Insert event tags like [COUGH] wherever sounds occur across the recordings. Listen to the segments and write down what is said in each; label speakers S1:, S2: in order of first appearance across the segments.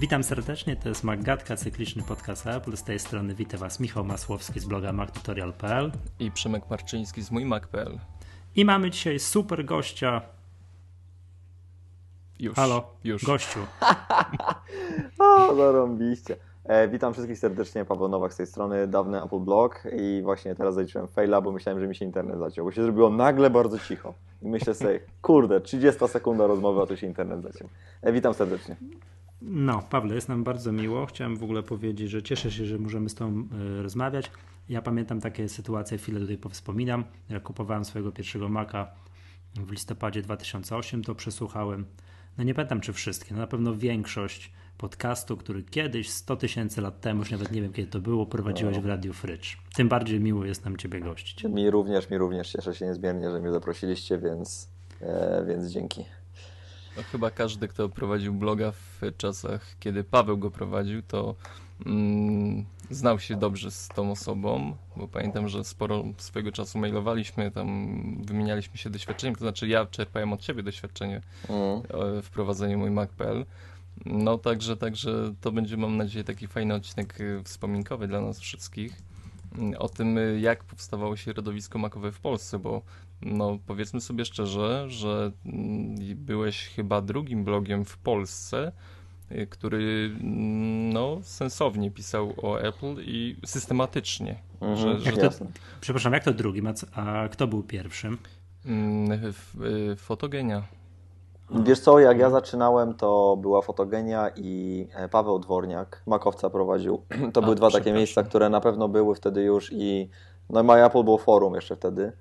S1: Witam serdecznie, to jest Maggatka, cykliczny podcast Apple. Z tej strony witam Was Michał Masłowski z bloga MacTutorial.pl
S2: i Przemek Marczyński z mójmac.pl.
S1: I mamy dzisiaj super gościa.
S2: Już.
S1: Halo,
S2: już.
S1: gościu. [LAUGHS]
S3: o, zarąbiście. E, witam wszystkich serdecznie, Paweł Nowak z tej strony, dawny Apple Blog i właśnie teraz zaliczyłem faila, bo myślałem, że mi się internet zaciął, bo się zrobiło nagle bardzo cicho. I myślę sobie, kurde, 30 sekunda rozmowy, a tu się internet zaciął. E, witam serdecznie.
S1: No, Pawle, jest nam bardzo miło. Chciałem w ogóle powiedzieć, że cieszę się, że możemy z Tobą y, rozmawiać. Ja pamiętam takie sytuacje, chwilę tutaj powspominam. Jak kupowałem swojego pierwszego Maca w listopadzie 2008, to przesłuchałem, no nie pamiętam czy wszystkie, no na pewno większość podcastu, który kiedyś, 100 tysięcy lat temu, już nawet nie wiem kiedy to było, prowadziłeś w Radiu Frycz. Tym bardziej miło jest nam Ciebie gościć.
S3: Mi również, mi również. Cieszę się niezmiernie, że mnie zaprosiliście, więc, e, więc dzięki.
S2: No, chyba każdy, kto prowadził bloga w czasach, kiedy Paweł go prowadził, to mm, znał się dobrze z tą osobą, bo pamiętam, że sporo swojego czasu mailowaliśmy, tam wymienialiśmy się doświadczeniem, to znaczy ja czerpałem od ciebie doświadczenie mm. w prowadzeniu mój Mac.pl. No także, także to będzie mam nadzieję taki fajny odcinek y, wspominkowy dla nas wszystkich mm, o tym, y, jak powstawało środowisko makowe w Polsce, bo no powiedzmy sobie szczerze, że mm, byłeś chyba drugim blogiem w Polsce, y, który mm, no, sensownie pisał o Apple i systematycznie.
S3: Mhm, że, że to,
S1: przepraszam, jak to drugim? A, a kto był pierwszym?
S2: Fotogenia.
S3: Wiesz co, jak ja zaczynałem, to była fotogenia i e, Paweł Dworniak, makowca prowadził. [CLEARS THROAT] To A, były dwa takie miejsca, które na pewno były wtedy już i no My Apple było forum jeszcze wtedy.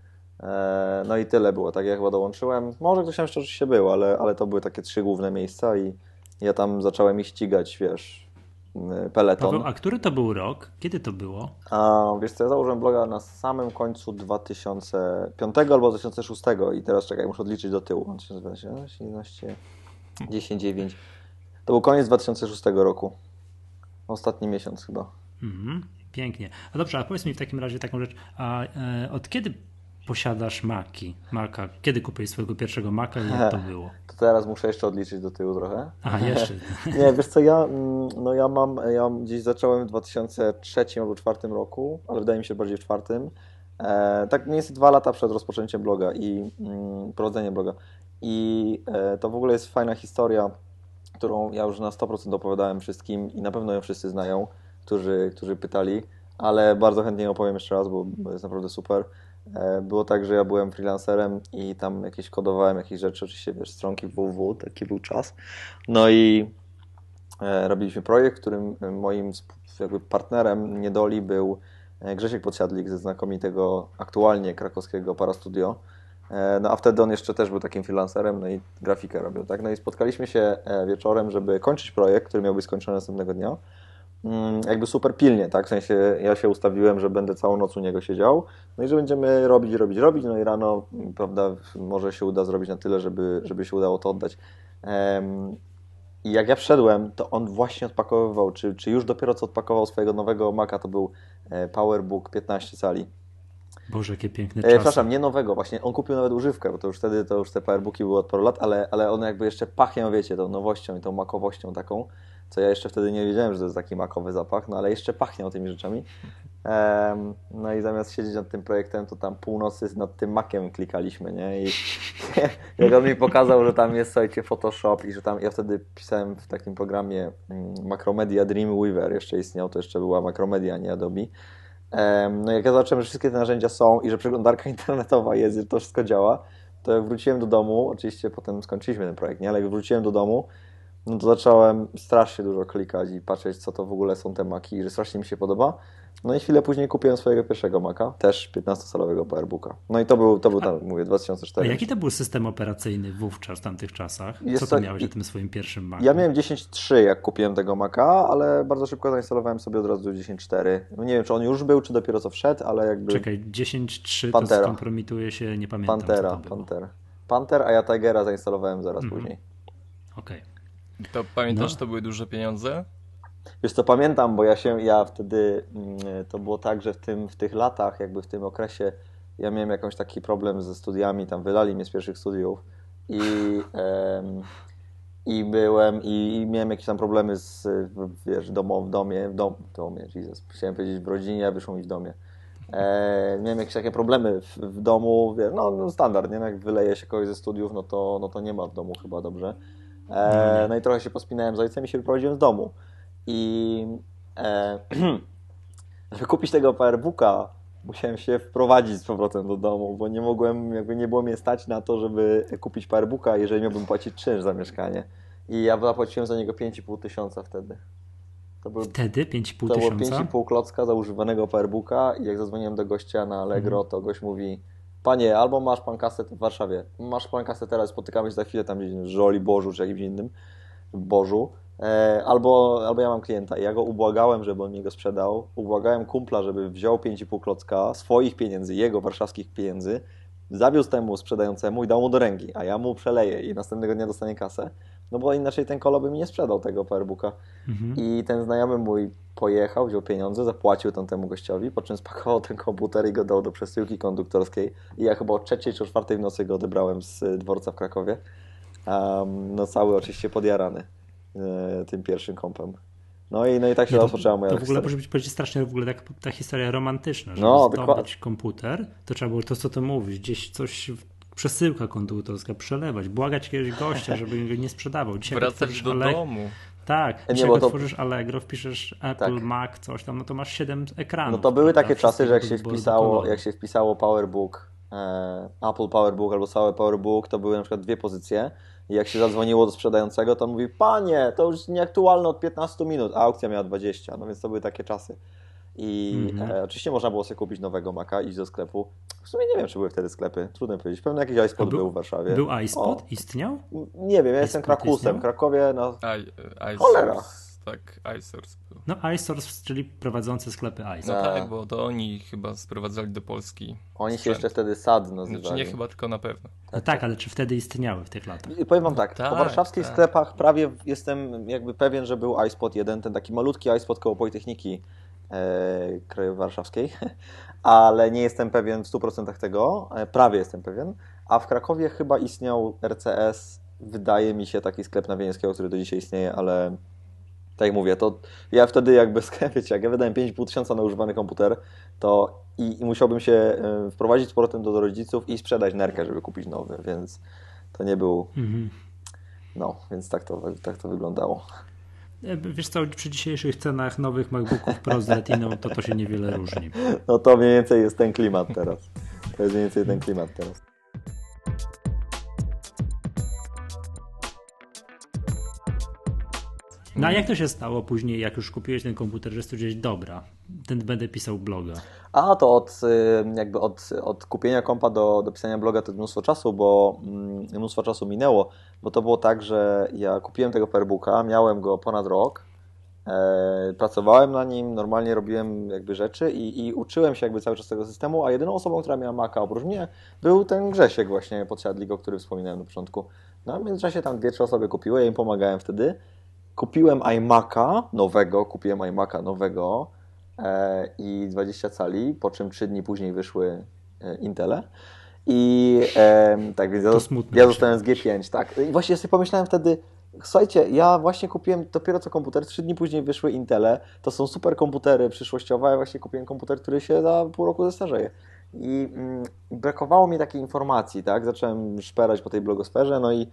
S3: E, no i tyle było, tak jak chyba dołączyłem. Może ktoś tam jeszcze oczywiście był, ale, ale to były takie trzy główne miejsca i ja tam zacząłem ich ścigać, wiesz, peleton.
S1: Paweł, a który to był rok? Kiedy to było?
S3: A, wiesz co, ja założyłem bloga na samym końcu 2005 albo 2006 i teraz czekaj, muszę odliczyć do tyłu. 2011, 11, 10, 9. To był koniec 2006 roku. Ostatni miesiąc chyba.
S1: Mhm, pięknie. A dobrze, a powiedz mi w takim razie taką rzecz, a e, od kiedy posiadasz Maki, Maka. Kiedy kupiłeś swojego pierwszego Maka i jak to [LAUGHS] było?
S3: To teraz muszę jeszcze odliczyć do tyłu trochę.
S1: A, jeszcze. [LAUGHS]
S3: Nie, wiesz co, ja, mm, no ja mam, ja gdzieś zacząłem w 2003 albo 2004 roku, ale wydaje mi się bardziej w czwartym. E, tak mniej więcej dwa lata przed rozpoczęciem bloga i mm, prowadzeniem bloga. I e, to w ogóle jest fajna historia, którą ja już na 100% opowiadałem wszystkim i na pewno ją wszyscy znają, którzy, którzy pytali, ale bardzo chętnie opowiem jeszcze raz, bo, bo jest naprawdę super. E, było tak, że ja byłem freelancerem i tam jakieś kodowałem jakieś rzeczy, oczywiście wiesz, stronki www, taki był czas. No i e, robiliśmy projekt, którym moim jakby partnerem niedoli był e, Grzesiek Podsiadlik ze znakomitego aktualnie krakowskiego Parastudio. No a wtedy on jeszcze też był takim freelancerem, no i grafikę robił, tak? No i spotkaliśmy się wieczorem, żeby kończyć projekt, który miał być skończony następnego dnia. Mm, jakby super pilnie, tak? W sensie ja się ustawiłem, że będę całą noc u niego siedział, no i że będziemy robić, robić, robić, no i rano, prawda, może się uda zrobić na tyle, żeby, żeby się udało to oddać. I jak ja wszedłem, to on właśnie odpakowywał, czy, czy już dopiero co odpakował swojego nowego Maca, to był e, PowerBook 15 cali.
S1: Boże, jakie piękne
S3: e, czasy. przepraszam, nie nowego, właśnie on kupił nawet używkę, bo to już wtedy to już te PowerBooki były od paru lat, ale, ale one jakby jeszcze pachnią, wiecie, tą nowością i tą makowością taką co ja jeszcze wtedy nie wiedziałem, że to jest taki makowy zapach, no ale jeszcze pachnie tymi rzeczami. No i zamiast siedzieć nad tym projektem, to tam północy nad tym makiem klikaliśmy, nie? I [LAUGHS] jak on mi pokazał, że tam jest, słuchajcie, Photoshop i że tam, ja wtedy pisałem w takim programie mm, Macromedia Dreamweaver, jeszcze istniał, to jeszcze była Macromedia, nie Adobe. No jak ja zobaczyłem, że wszystkie te narzędzia są i że przeglądarka [LAUGHS] internetowa jest, że to wszystko działa, to jak wróciłem do domu, oczywiście potem skończyliśmy ten projekt, nie? Ale jak wróciłem do domu, no to zacząłem strasznie dużo klikać i patrzeć, co to w ogóle są te maki, że strasznie mi się podoba. No i chwilę później kupiłem swojego pierwszego Maca, też 15-calowego PowerBooka. No i to był, to był tam, mówię, 2004.
S1: A jaki to był system operacyjny wówczas, w tamtych czasach? Co to miałeś na tym swoim pierwszym Macu?
S3: Ja miałem 10.3 jak kupiłem tego Maca, ale bardzo szybko zainstalowałem sobie od razu 10.4. No nie wiem, czy on już był, czy dopiero co wszedł, ale jakby...
S1: Czekaj, 10.3 to skompromituje się, nie pamiętam
S3: Pantera, Panther. Panther, a ja Tigera zainstalowałem zaraz mhm. później.
S1: Okej. Okay.
S2: To pamiętasz, no. to były duże pieniądze?
S3: Wiesz co, pamiętam, bo ja się, ja wtedy, mm, to było tak, że w, tym, w tych latach, jakby w tym okresie, ja miałem jakąś taki problem ze studiami, tam wylali mnie z pierwszych studiów i, i byłem i, i miałem jakieś tam problemy z, wiesz, domo, w domie, w, dom, w domie, Jesus, chciałem powiedzieć w rodzinie, a wyszło mi w domie. E, miałem jakieś takie problemy w, w domu, wiesz, no, no standard, nie? No, jak wyleje się kogoś ze studiów, no to, no to nie ma w domu chyba dobrze. E, no i trochę się pospinałem z ojcem i się wyprowadziłem z domu. I e, [CLEARS THROAT] żeby kupić tego powerbooka, musiałem się wprowadzić z powrotem do domu, bo nie mogłem, jakby nie było mnie stać na to, żeby kupić powerbooka, jeżeli miałbym płacić czynsz za mieszkanie. I ja zapłaciłem za niego 5,5 tysiąca wtedy.
S1: To był, wtedy 5,5
S3: To było 5,5 klocka za używanego powerbooka i jak zadzwoniłem do gościa na Allegro, mhm. to gość mówi Panie, albo masz pan kasę w Warszawie, masz pan kasę teraz, spotykamy się za chwilę tam gdzieś w Żoli, Bożu czy jakimś innym, Bożu, e, albo, albo ja mam klienta. I ja go ubłagałem, żeby on mi go sprzedał, ubłagałem kumpla, żeby wziął 5,5 klocka swoich pieniędzy, jego warszawskich pieniędzy, zawiózł temu sprzedającemu i dał mu do ręki, a ja mu przeleję i następnego dnia dostanie kasę, no bo inaczej ten kolo by mi nie sprzedał tego powerbooka. Mhm. I ten znajomy mój pojechał, wziął pieniądze, zapłacił tam temu gościowi, po czym spakował ten komputer i go dał do przesyłki konduktorskiej. I ja chyba o trzeciej czy o czwartej w nocy go odebrałem z dworca w Krakowie. Um, no cały oczywiście podjarany e, tym pierwszym kompem. No i, no i tak się to, rozpoczęła moja
S1: To w ogóle może być powiedzieć strasznie w ogóle tak, ta historia romantyczna, że no, zdobyć dokładnie. komputer, to trzeba było to, co ty mówisz, gdzieś coś przesyłka konduktorska, przelewać, błagać jakiegoś gościa, żeby go nie sprzedawał.
S2: Dzisiaj Wracać do domu.
S1: Tak, nie, jak to... otworzysz Allegro, wpiszesz Apple, tak. Mac, coś tam, no to masz 7 ekranów.
S3: No to były takie czasy, że jak się wpisało, jak się wpisało PowerBook, e, Apple PowerBook albo cały PowerBook, to były na przykład dwie pozycje i jak się zadzwoniło do sprzedającego, to mówi, panie, to już nieaktualne od 15 minut, a aukcja miała 20, no więc to były takie czasy. I mm-hmm. e, oczywiście można było sobie kupić nowego Maca, iść do sklepu. W sumie nie wiem, czy były wtedy sklepy, trudno powiedzieć. Pewnie jakiś iSpot był, był, w Warszawie.
S1: Był iSpot? Istniał?
S3: Nie wiem, ja jestem Krakusem. W Krakowie, no...
S2: I, I Cholera. Tak, iSource był.
S1: No iSource, czyli prowadzący sklepy iSource.
S2: No tak, bo to oni chyba sprowadzali do Polski
S3: Oni sprzęt. się jeszcze wtedy SAD nazywali.
S2: Znaczy nie chyba, tylko na pewno.
S1: No tak, ale czy wtedy istniały w tych latach?
S3: I powiem wam tak, tak po warszawskich tak. sklepach prawie jestem jakby pewien, że był iSpot jeden, ten taki malutki iSpot koło Politechniki e, Krajowej Warszawskiej, [LAUGHS] ale nie jestem pewien w 100% tego, e, prawie jestem pewien, a w Krakowie chyba istniał RCS, wydaje mi się taki sklep na Wienieckiego, który do dzisiaj istnieje, ale tak jak mówię, to ja wtedy jakby, [LAUGHS] wiecie, jak ja wydałem 5,5 tysiąca na używany komputer, to i, i, musiałbym się e, wprowadzić z powrotem do, do rodziców i sprzedać nerkę, żeby kupić nowy, więc to nie był... Mhm. No, więc tak to, tak to wyglądało.
S1: E, wiesz co, przy dzisiejszych cenach nowych MacBooków Pro z Retiną to to się niewiele różni. [LAUGHS]
S3: No to mniej więcej jest ten klimat teraz. To jest mniej więcej ten klimat teraz.
S1: No a jak to się stało później, jak już kupiłeś ten komputer, że stwierdziłeś, dobra, ten będę pisał bloga?
S3: A to od, jakby od, od kupienia kompa do, do pisania bloga to mnóstwo czasu, bo mm, mnóstwo czasu minęło, bo to było tak, że ja kupiłem tego Fairbooka, miałem go ponad rok, e, pracowałem na nim, normalnie robiłem jakby rzeczy i, i, uczyłem się jakby cały czas tego systemu, a jedyną osobą, która miała Maca oprócz mnie był ten Grzesiek właśnie podsiadlik, o którym wspominałem na początku. No w międzyczasie tam dwie, trzy osoby kupiły, ja im pomagałem wtedy kupiłem iMac'a nowego, kupiłem iMac'a nowego e, i 20 cali, po czym 3 dni później wyszły e, Intele. I e, tak, więc ja, ja zostałem z G5, tak. I właśnie sobie pomyślałem wtedy, słuchajcie, ja właśnie kupiłem dopiero co komputer, 3 dni później wyszły Intele, to są super komputery przyszłościowe, ja właśnie kupiłem komputer, który się za pół roku zestarzeje. I mm, brakowało mi takiej informacji, tak, zacząłem szperać po tej blogosferze, no i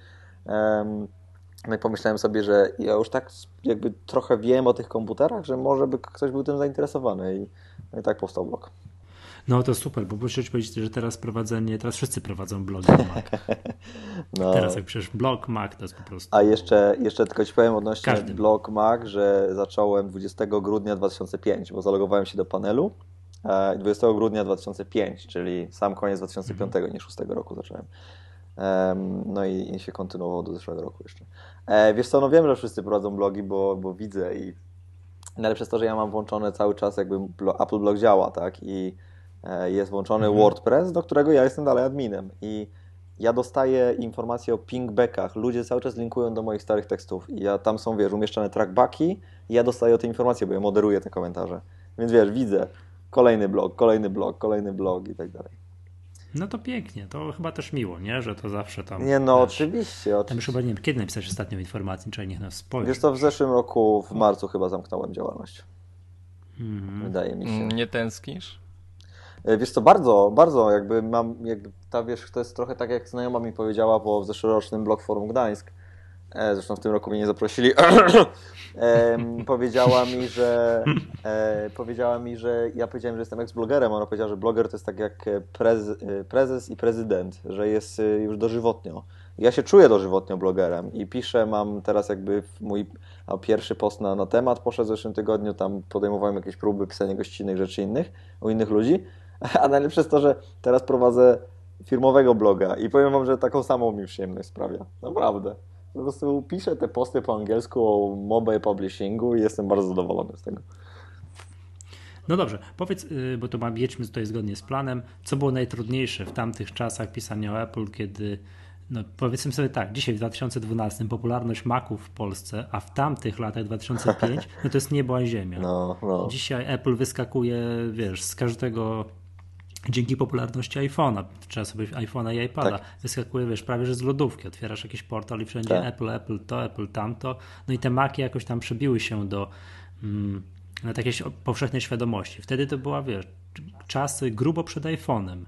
S3: no i pomyślałem sobie, że ja już tak jakby trochę wiem o tych komputerach, że może by ktoś był tym zainteresowany i, no i tak powstał blog.
S1: No to super, bo muszę powiedzieć, że teraz prowadzenie, teraz wszyscy prowadzą blogi Mac. [LAUGHS] no. Teraz jak przecież blog Mac to jest po prostu...
S3: A jeszcze, jeszcze tylko Ci powiem odnośnie Każdy. blog Mac, że zacząłem 20 grudnia 2005, bo zalogowałem się do panelu 20 e, grudnia 2005, czyli sam koniec 2005, mhm. nie 6 roku zacząłem. No i, i się kontynuowało do zeszłego roku jeszcze. E, wiesz co, no wiem, że wszyscy prowadzą blogi, bo, bo widzę i ale przez to, że ja mam włączone cały czas jakby Apple Blog działa, tak, i e, jest włączony mhm. WordPress, do którego ja jestem dalej adminem i ja dostaję informacje o pingbackach. Ludzie cały czas linkują do moich starych tekstów i ja tam są, wiesz, umieszczone trackbacki i ja dostaję o te informacje, bo ja moderuję te komentarze. Więc wiesz, widzę kolejny blog, kolejny blog, kolejny blog i tak dalej.
S1: No to pięknie, to chyba też miło, nie? Że to zawsze tam.
S3: Nie, no wiesz, oczywiście. Tam
S1: już chyba nie wiem, kiedy napisałeś ostatnią informację, czy niech nas spojrzy.
S3: Wiesz to w zeszłym roku, w marcu chyba zamknąłem działalność. Mhm. Wydaje mi się. Mm,
S2: nie tęsknisz?
S3: E, wiesz co, bardzo, bardzo jakby mam, jakby ta wiesz, to jest trochę tak jak znajoma mi powiedziała po zeszłorocznym Blog Forum Gdańsk, zresztą w tym roku mnie nie zaprosili, [CLEARS THROAT] e, powiedziała mi, że e, powiedziała mi, że ja powiedziałem, że jestem ex-blogerem, ona powiedziała, że bloger to jest tak jak prez, prezes i prezydent, że jest już dożywotnio. Ja się czuję dożywotnio blogerem i piszę, mam teraz jakby mój pierwszy post na, na temat poszedł w zeszłym tygodniu, tam podejmowałem jakieś próby pisania gościnnych rzeczy innych, u innych ludzi, [LAUGHS] a najlepsze jest to, że teraz prowadzę firmowego bloga i powiem wam, że taką samą mi przyjemność sprawia. Naprawdę. Po prostu piszę te posty po angielsku o mobile publishingu i jestem bardzo zadowolony z tego.
S1: No dobrze, powiedz, y, bo to jedźmy tutaj zgodnie z planem, co było najtrudniejsze w tamtych czasach pisania o Apple, kiedy no powiedzmy sobie tak, dzisiaj w 2012 popularność Maców w Polsce, a w tamtych latach 2005, no to jest niebo a ziemia.
S3: No, no.
S1: Dzisiaj Apple wyskakuje, wiesz, z każdego dzięki popularności iPhone'a, trzeba sobie iPhone'a i iPada, tak. wyskakuje, wiesz, prawie że z lodówki, otwierasz jakiś portal i wszędzie tak. Apple, Apple to, Apple tamto, no i te Maki jakoś tam przebiły się do mm, takiej powszechnej świadomości. Wtedy to była, wiesz, czasy grubo przed iPhone'em.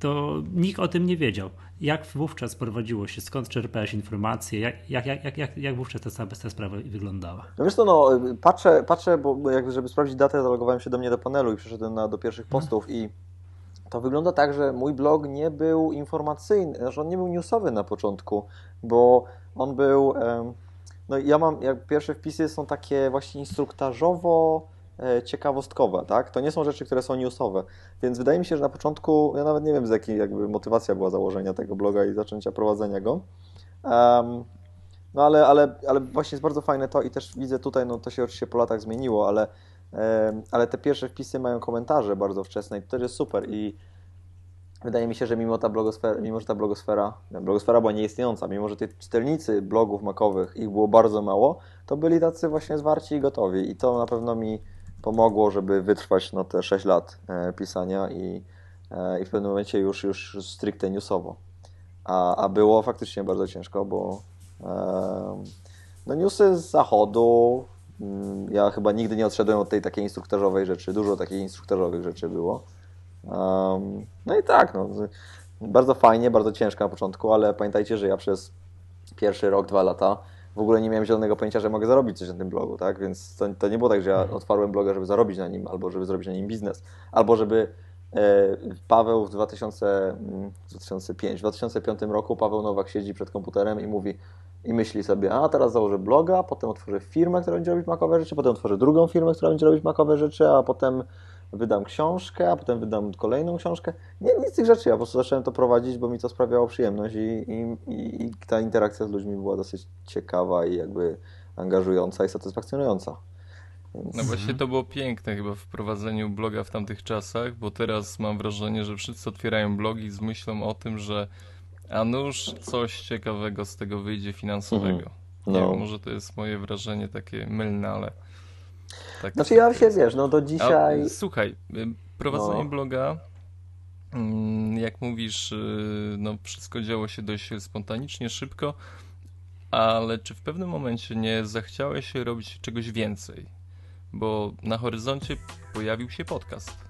S1: To nikt o tym nie wiedział. Jak wówczas prowadziło się, skąd czerpałeś informacje, jak, jak, jak, jak, jak wówczas ta, ta sprawa wyglądała?
S3: No wiesz co, no, patrzę, patrzę bo jak, żeby sprawdzić datę, zalogowałem się do mnie do panelu i przeszedłem na, do pierwszych mhm. postów i to wygląda tak, że mój blog nie był informacyjny, znaczy on nie był newsowy na początku, bo on był, no ja mam, jak pierwsze wpisy są takie właśnie instruktażowo ciekawostkowe, tak? To nie są rzeczy, które są newsowe. Więc wydaje mi się, że na początku, ja nawet nie wiem z jakiej jakby motywacja była założenia tego bloga i zaczęcia prowadzenia go. Um, no ale, ale, ale właśnie jest bardzo fajne to i też widzę tutaj, no to się oczywiście po latach zmieniło, ale, um, ale te pierwsze wpisy mają komentarze bardzo wczesne i to też jest super i wydaje mi się, że mimo ta blogosfera, mimo że ta blogosfera, blogosfera była nieistniejąca, mimo że tych czytelnicy blogów makowych ich było bardzo mało, to byli tacy właśnie zwarci i gotowi i to na pewno mi pomogło, żeby wytrwać no, te 6 lat e, pisania i, e, i w pewnym momencie już, już stricte newsowo. A, a było faktycznie bardzo ciężko, bo e, no newsy z zachodu, mm, ja chyba nigdy nie odszedłem od tej takiej instruktażowej rzeczy, dużo takich instruktażowych rzeczy było. No i tak, no, bardzo fajnie, bardzo ciężko na początku, ale pamiętajcie, że ja przez pierwszy rok, dwa lata w ogóle nie miałem zielonego pojęcia, że mogę zarobić coś na tym blogu, tak? Więc to, to nie było tak, że ja mhm. otwarłem bloga, żeby zarobić na nim, albo żeby zrobić na nim biznes, albo żeby e, Paweł w 2000, 2005, mm, w 2005 roku Paweł Nowak siedzi przed komputerem i mówi i myśli sobie, a teraz założę bloga, potem otworzę firmę, która będzie robić makowe rzeczy, potem otworzę drugą firmę, która będzie robić makowe rzeczy, a potem wydam książkę, a potem wydam kolejną książkę. Nie, nic z tych rzeczy. Ja po prostu zacząłem to prowadzić, bo mi to sprawiało przyjemność i, i, i ta interakcja z ludźmi była dosyć ciekawa i jakby angażująca i satysfakcjonująca.
S2: Więc... No właśnie to było piękne chyba w prowadzeniu bloga w tamtych czasach, bo teraz mam wrażenie, że wszyscy otwierają blogi z myślą o tym, że a nuż coś ciekawego z tego wyjdzie finansowego. Mhm. No. Nie wiem, może to jest moje wrażenie takie mylne, ale
S3: tak, znaczy ja się, wiesz, no do dzisiaj... A,
S2: słuchaj, y, prowadzenie no. bloga, mm, jak mówisz, y, no wszystko działo się dość spontanicznie, szybko, ale czy w pewnym momencie nie zachciałeś się robić czegoś więcej? Bo na horyzoncie pojawił się podcast.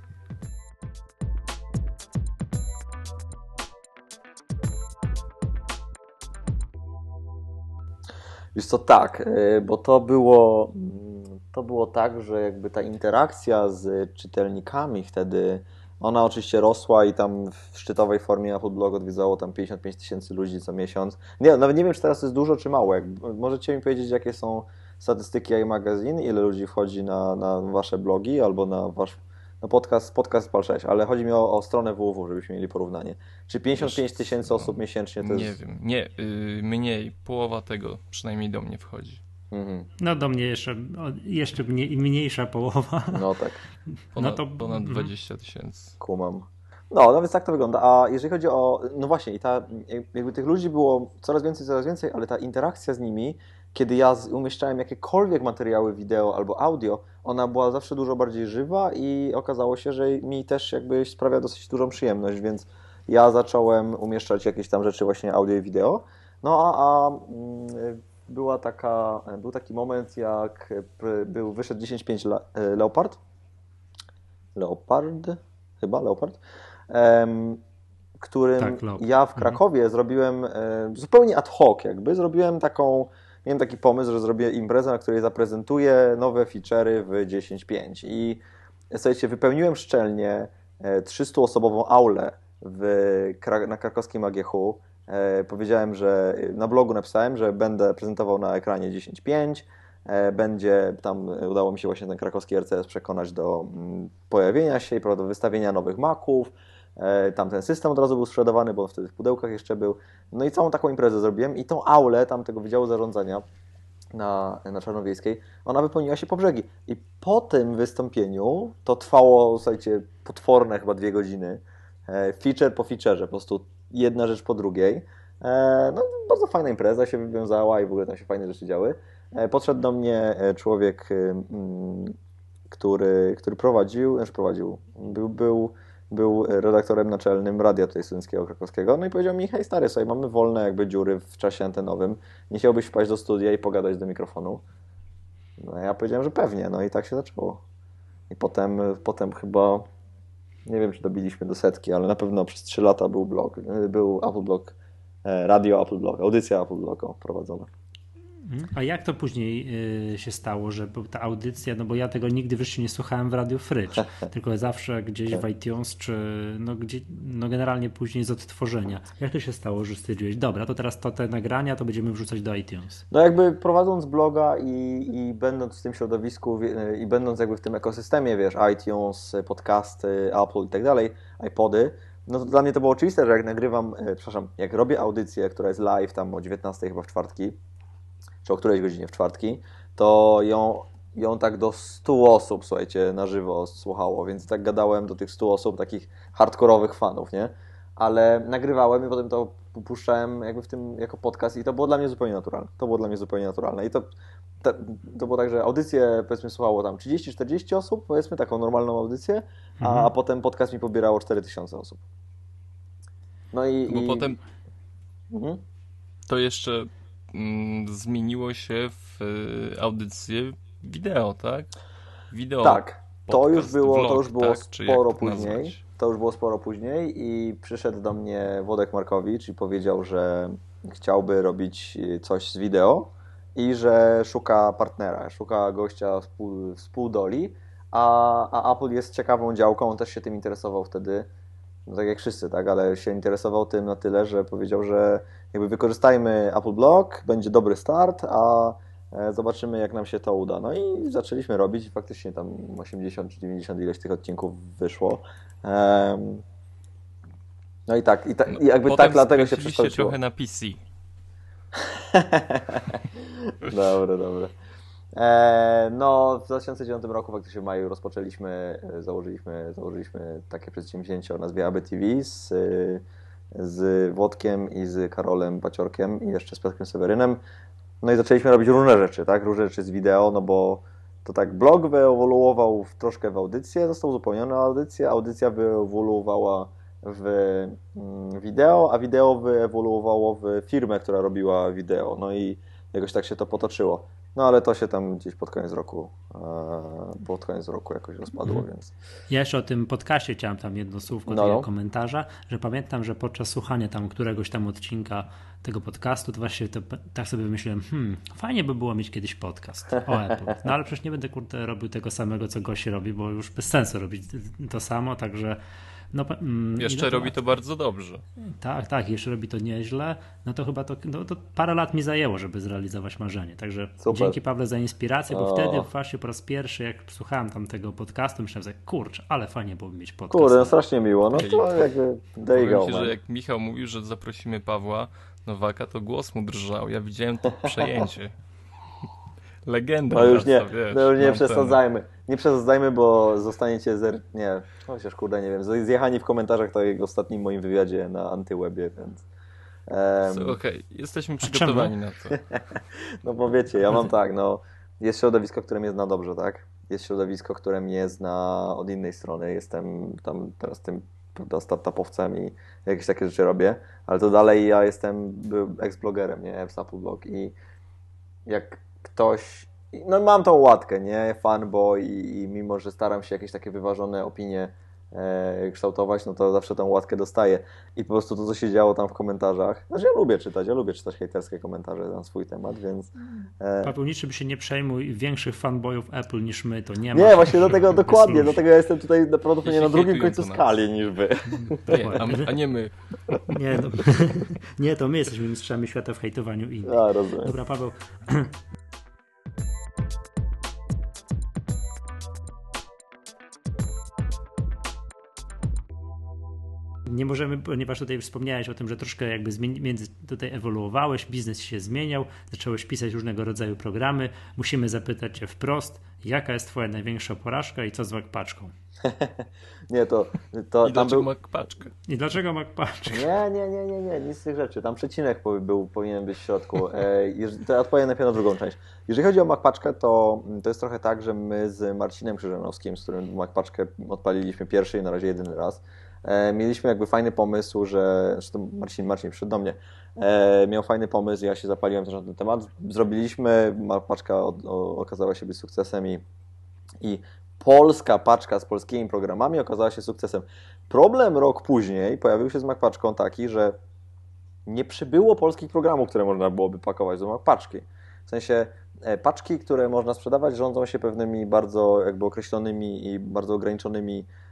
S3: Wiesz co, tak, bo to było to było tak, że jakby ta interakcja z czytelnikami wtedy, ona oczywiście rosła i tam w szczytowej formie Apple Blog odwiedzało tam 55 tysięcy ludzi co miesiąc. Nie, nawet nie wiem, czy teraz jest dużo, czy mało. Jak, możecie mi powiedzieć, jakie są statystyki iMagazine, ile ludzi wchodzi na, na wasze blogi albo na wasz no podcast, podcast PAL 6, ale chodzi mi o, o stronę www, żebyśmy mieli porównanie. Czy 55 tysięcy osób miesięcznie to
S2: nie
S3: jest...
S2: Nie wiem, nie, yy, mniej, połowa tego przynajmniej do mnie wchodzi.
S1: Mhm. No do mnie jeszcze, jeszcze mniej, mniejsza połowa.
S3: No tak.
S2: Ponad, no to ponad 20 mhm. tysięcy.
S3: Kumam. No, no więc tak to wygląda. A jeżeli chodzi o, no właśnie, i ta, jakby tych ludzi było coraz więcej, coraz więcej, ale ta interakcja z nimi kiedy ja umieszczałem jakiekolwiek materiały wideo albo audio, ona była zawsze dużo bardziej żywa i okazało się, że mi też jakby sprawia dosyć dużą przyjemność, więc ja zacząłem umieszczać jakieś tam rzeczy właśnie audio i wideo. No a, a mm, była taka, był taki moment, jak był, wyszedł 10.5 Le e, Leopard. Leopard? Chyba Leopard. Um, którym tak, ja w mhm. Krakowie mhm. zrobiłem e, zupełnie ad hoc jakby, zrobiłem taką, miałem taki pomysł, że zrobię imprezę, na której zaprezentuję nowe feature'y w 10.5 i słuchajcie, wypełniłem szczelnie 300-osobową e, aulę w, na krakowskim AGH. E, powiedziałem, że na blogu napisałem, że będę prezentował na ekranie 10.5. E, będzie tam, udało mi się właśnie ten krakowski RCS przekonać do mm, pojawienia się i do wystawienia nowych maków. E, tam ten system od razu był sprzedawany, bo wtedy w pudełkach jeszcze był. No i całą taką imprezę zrobiłem i tą aulę tam tego Wydziału Zarządzania na, na Czarnowiejskiej, ona wypełniła się po brzegi. I po tym wystąpieniu, to trwało, słuchajcie, potworne chyba dwie godziny, E, feature po featureze, po prostu jedna rzecz po drugiej. E, no, bardzo fajna impreza się wywiązała i w ogóle tam się fajne rzeczy działy. E, podszedł do mnie człowiek, który, który prowadził, znaczy prowadził, był, był, był redaktorem naczelnym radia tutaj studenckiego krakowskiego, no i powiedział mi, hej stary, sobie mamy wolne jakby dziury w czasie antenowym, nie chciałbyś wpaść do studia i pogadać do mikrofonu? No ja powiedziałem, że pewnie, no i tak się zaczęło. I potem, potem chyba nie wiem, czy dobiliśmy do setki, ale na pewno przez 3 lata był blog, był Apple Blog, e, radio Apple Blog, audycja Apple Blog prowadzona.
S1: A jak to później y, się stało, że ta audycja, no bo ja tego nigdy w życiu nie słuchałem w Radio Frycz, [LAUGHS] tylko zawsze gdzieś w iTunes, czy no, gdzie, no generalnie później z odtworzenia. Jak to się stało, że stwierdziłeś, dobra, to teraz to te nagrania to będziemy wrzucać do iTunes?
S3: No jakby prowadząc bloga i, i będąc w tym środowisku i będąc jakby w tym ekosystemie, wiesz, iTunes, podcasty, Apple i tak dalej, iPody, no to dla mnie to było oczywiste, że jak nagrywam, e, przepraszam, jak robię audycję, która jest live tam o 19 chyba w czwartki, czy o którejś godzinie w czwartki, to ją, ją tak do 100 osób, słuchajcie, na żywo słuchało, więc tak gadałem do tych 100 osób, takich hardkorowych fanów, nie? Ale nagrywałem i potem to puszczałem jakby w tym jako podcast i to było dla mnie zupełnie naturalne. To było dla mnie zupełnie naturalne i to, to, to było tak, że audycję powiedzmy słuchało tam 30-40 osób, powiedzmy taką normalną audycję, mhm. a, a potem podcast mi pobierało 4000 osób.
S2: No i... Bo i... potem... Mhm. To jeszcze zmieniło się w y, audycję wideo, tak?
S3: Wideo. Tak. To już było, vlog, to już było tak? sporo później. Nazwać? To już było sporo później i przyszedł do mnie Wodek Markowicz i powiedział, że chciałby robić y, coś z wideo i że szuka partnera, szuka gościa współ, współdoli, a, a Apple jest ciekawą działką, on też się tym interesował wtedy no tak jak wszyscy, tak, ale się interesował tym na tyle, że powiedział, że jakby wykorzystajmy Apple Block, będzie dobry start, a e, zobaczymy jak nam się to uda. No i zaczęliśmy robić i faktycznie tam 80 czy 90 ileś tych odcinków wyszło. No i tak, i, ta, i jakby
S2: Potem
S3: tak dlatego się przekształciło.
S2: trochę na PC. [LAUGHS]
S3: dobre, dobre. E, no, w 2009 roku faktycznie w maju rozpoczęliśmy, e, założyliśmy, założyliśmy takie przedsięwzięcie o nazwie AB TV z, z Włodkiem i z Karolem Paciorkiem i jeszcze z Piotrkiem Sewerynem. No i zaczęliśmy robić różne rzeczy, tak? Różne rzeczy z wideo, no bo to tak blog wyewoluował w, troszkę w audycję, został uzupełniony o audycję, audycja wyewoluowała w mm, wideo, a wideo wyewoluowało w firmę, która robiła wideo. No i jakoś tak się to potoczyło. No ale to się tam gdzieś pod koniec roku, e, pod koniec roku jakoś rozpadło, mm. więc...
S1: Ja jeszcze o tym podcaście chciałem tam jedno słówko no, no. komentarza, że pamiętam, że podczas słuchania tam któregoś tam odcinka tego podcastu, to właśnie to, tak sobie wymyśliłem, hmm, fajnie by było mieć kiedyś podcast o [LAUGHS] Apple. No ale przecież nie będę kurde robił tego samego, co gości robi, bo już bez sensu robić to samo, także
S2: no, mm, jeszcze robi to bardzo dobrze.
S1: Tak, tak, jeszcze robi to nieźle. No to chyba to, no, to parę lat mi zajęło, żeby zrealizować marzenie. Także Super. dzięki Pawle za inspirację, bo o. wtedy właśnie po raz pierwszy, jak słuchałem tam tego podcastu, myślałem sobie, kurczę, ale fajnie byłoby mieć podcast.
S3: Kurde, no strasznie miło. No to jakby
S2: there you go, się, że jak Michał mówił, że zaprosimy Pawła Nowaka, to głos mu drżał. Ja widziałem to [LAUGHS] przejęcie. Legenda.
S3: No już nie, wiesz, no już nie przesadzajmy. Ten... Nie przesadzajmy, bo zostaniecie zer... Nie, chociaż kurde, nie wiem. Zjechani w komentarzach tak jak w ostatnim moim wywiadzie na Antywebie, więc
S2: Okej, okay. jesteśmy przygotowani na to. [LAUGHS]
S3: no bo wiecie, ja mam tak, no jest środowisko, które mnie zna dobrze, tak? Jest środowisko, które mnie zna od innej strony. Jestem tam teraz tym prawda, startupowcem i jakieś takie rzeczy robię, ale to dalej ja jestem ex-blogerem, nie? W Blog i jak ktoś no mam tą łatkę, nie? Fanboy i, i mimo, że staram się jakieś takie wyważone opinie e, kształtować, no to zawsze tą łatkę dostaję. I po prostu to, co się działo tam w komentarzach, znaczy ja lubię czytać, ja lubię czytać hejterskie komentarze na swój temat, więc...
S1: E... Paweł, niczym się nie przejmuj, większych fanboyów Apple niż my to nie ma.
S3: Nie, właśnie do tego [LAUGHS] dokładnie, dlatego ja jestem tutaj prawdopodobnie na drugim końcu skali niż wy. [LAUGHS]
S2: Nie, a, a, nie my. [LAUGHS]
S1: Nie, to, nie, to my jesteśmy mistrzami świata w hejtowaniu innych.
S3: A, rozumiem.
S1: Dobra, Paweł, [CLEARS THROAT] Thank you nie możemy, ponieważ tutaj wspomniałeś o tym, że troszkę jakby między tutaj ewoluowałeś, biznes się zmieniał, zacząłeś pisać różnego rodzaju programy. Musimy zapytać Cię wprost, jaka jest Twoja największa porażka i co z MacPaczką? [LAUGHS]
S3: nie, to... to
S2: I dlaczego był... MacPaczkę?
S1: I dlaczego MacPaczkę?
S3: Nie, nie, nie, nie, nie, nic z tych rzeczy. Tam przecinek był, powinien być w środku. E, to ja odpowiem najpierw na drugą część. Jeżeli chodzi o MacPaczkę, to, to jest trochę tak, że my z Marcinem Krzyżanowskim, z którym MacPaczkę odpaliliśmy pierwszy i na razie jedyny raz, mieliśmy jakby fajny pomysł, że zresztą Marcin, Marcin przyszedł do mnie, e, miał fajny pomysł, ja się zapaliłem też na ten temat. Zrobiliśmy, paczka okazała się być sukcesem i, i polska paczka z polskimi programami okazała się sukcesem. Problem rok później pojawił się z MacPaczką taki, że nie przybyło polskich programów, które można byłoby pakować do MacPaczki. W sensie e, paczki, które można sprzedawać, rządzą się pewnymi bardzo jakby określonymi i bardzo ograniczonymi E,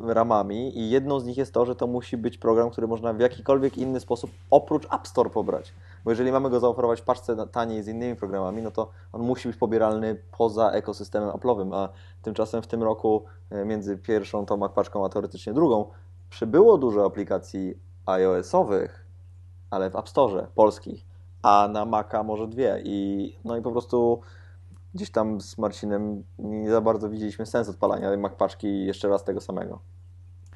S3: ramami i jedną z nich jest to, że to musi być program, który można w jakikolwiek inny sposób oprócz App Store pobrać. Bo jeżeli mamy go zaoferować w paczce taniej z innymi programami, no to on musi być pobieralny poza ekosystemem Apple'owym, a tymczasem w tym roku e, między pierwszą tą paczką, a teoretycznie drugą, przybyło dużo aplikacji iOS-owych, ale w App Store polskich, a na Maca może dwie i no i po prostu gdzieś tam z Marcinem nie za bardzo widzieliśmy sens odpalania MacPaczki jeszcze raz tego samego.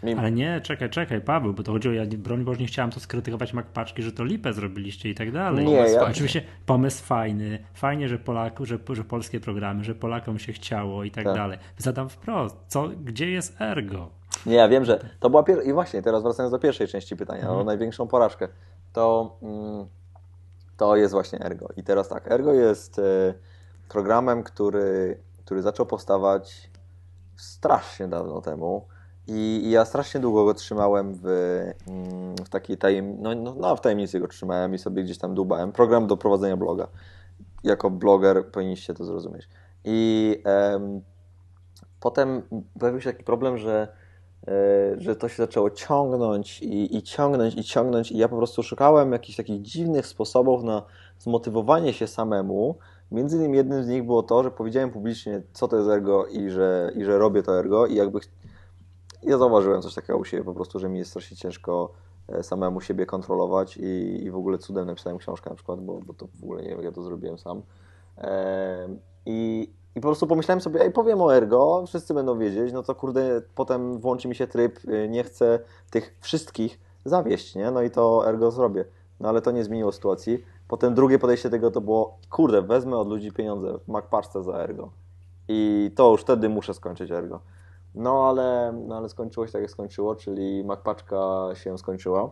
S1: Mimo. Ale nie, czekaj, czekaj, Paweł, bo to chodziło, ja broń Boże nie chciałem to skrytykować MacPaczki, że to lipę zrobiliście i tak dalej.
S3: Nie, ja...
S1: Oczywiście pomysł fajny, fajnie, że Polaku, że, że polskie programy, że Polakom się chciało i tak, tak. dalej. Zadam wprost, co, gdzie jest Ergo?
S3: Nie, ja wiem, że to była pierwsza, i właśnie teraz wracając do pierwszej części pytania, mhm. o największą porażkę, to, mm, to jest właśnie Ergo. I teraz tak, Ergo jest... Yy, programem, który, który zaczął powstawać strasznie dawno temu. I, I, ja strasznie długo go trzymałem w, mm, w takiej tajem, no, no, no, w tajemnicy go trzymałem i sobie gdzieś tam dubałem. Program do prowadzenia bloga. Jako bloger powinniście to zrozumieć. I em, potem pojawił się taki problem, że, e, że to się zaczęło ciągnąć i, i ciągnąć i ciągnąć i ja po prostu szukałem jakichś takich dziwnych sposobów na zmotywowanie się samemu, Między innymi jednym z nich było to, że powiedziałem publicznie, co to jest ergo i że, i że robię to ergo i jakby ja zauważyłem coś takiego u siebie po prostu, że mi jest strasznie ciężko e, samemu siebie kontrolować i, i w ogóle cudem napisałem książkę na przykład, bo, bo to w ogóle nie wiem, jak ja to zrobiłem sam. I, I po prostu pomyślałem sobie, ej, powiem o ergo, wszyscy będą wiedzieć, no to kurde, potem włączy mi się tryb, y, nie chcę tych wszystkich zawieść, nie? No i to ergo zrobię. No ale to nie zmieniło sytuacji. Potem drugie podejście tego to było, kurde, wezmę od ludzi pieniądze w MacPaczce za Ergo. I to już wtedy muszę skończyć Ergo. No ale, no ale skończyło się tak jak skończyło, czyli MacPaczka się skończyła.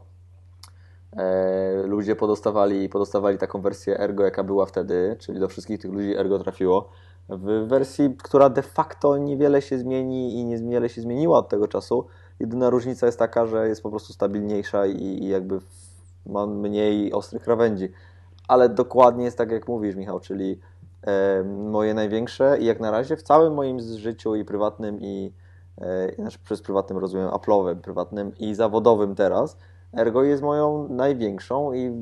S3: E, ludzie podostawali, podostawali taką wersję Ergo, jaka była wtedy, czyli do wszystkich tych ludzi Ergo trafiło. W wersji, która de facto niewiele się zmieni i niewiele się zmieniła od tego czasu. Jedyna różnica jest taka, że jest po prostu stabilniejsza i, i jakby ma mniej ostrych krawędzi ale dokładnie jest tak, jak mówisz, Michał, czyli e, moje największe i jak na razie w całym moim życiu i prywatnym, i e, znaczy przez prywatnym rozumiem Apple'owym, prywatnym i zawodowym teraz, Ergo jest moją największą i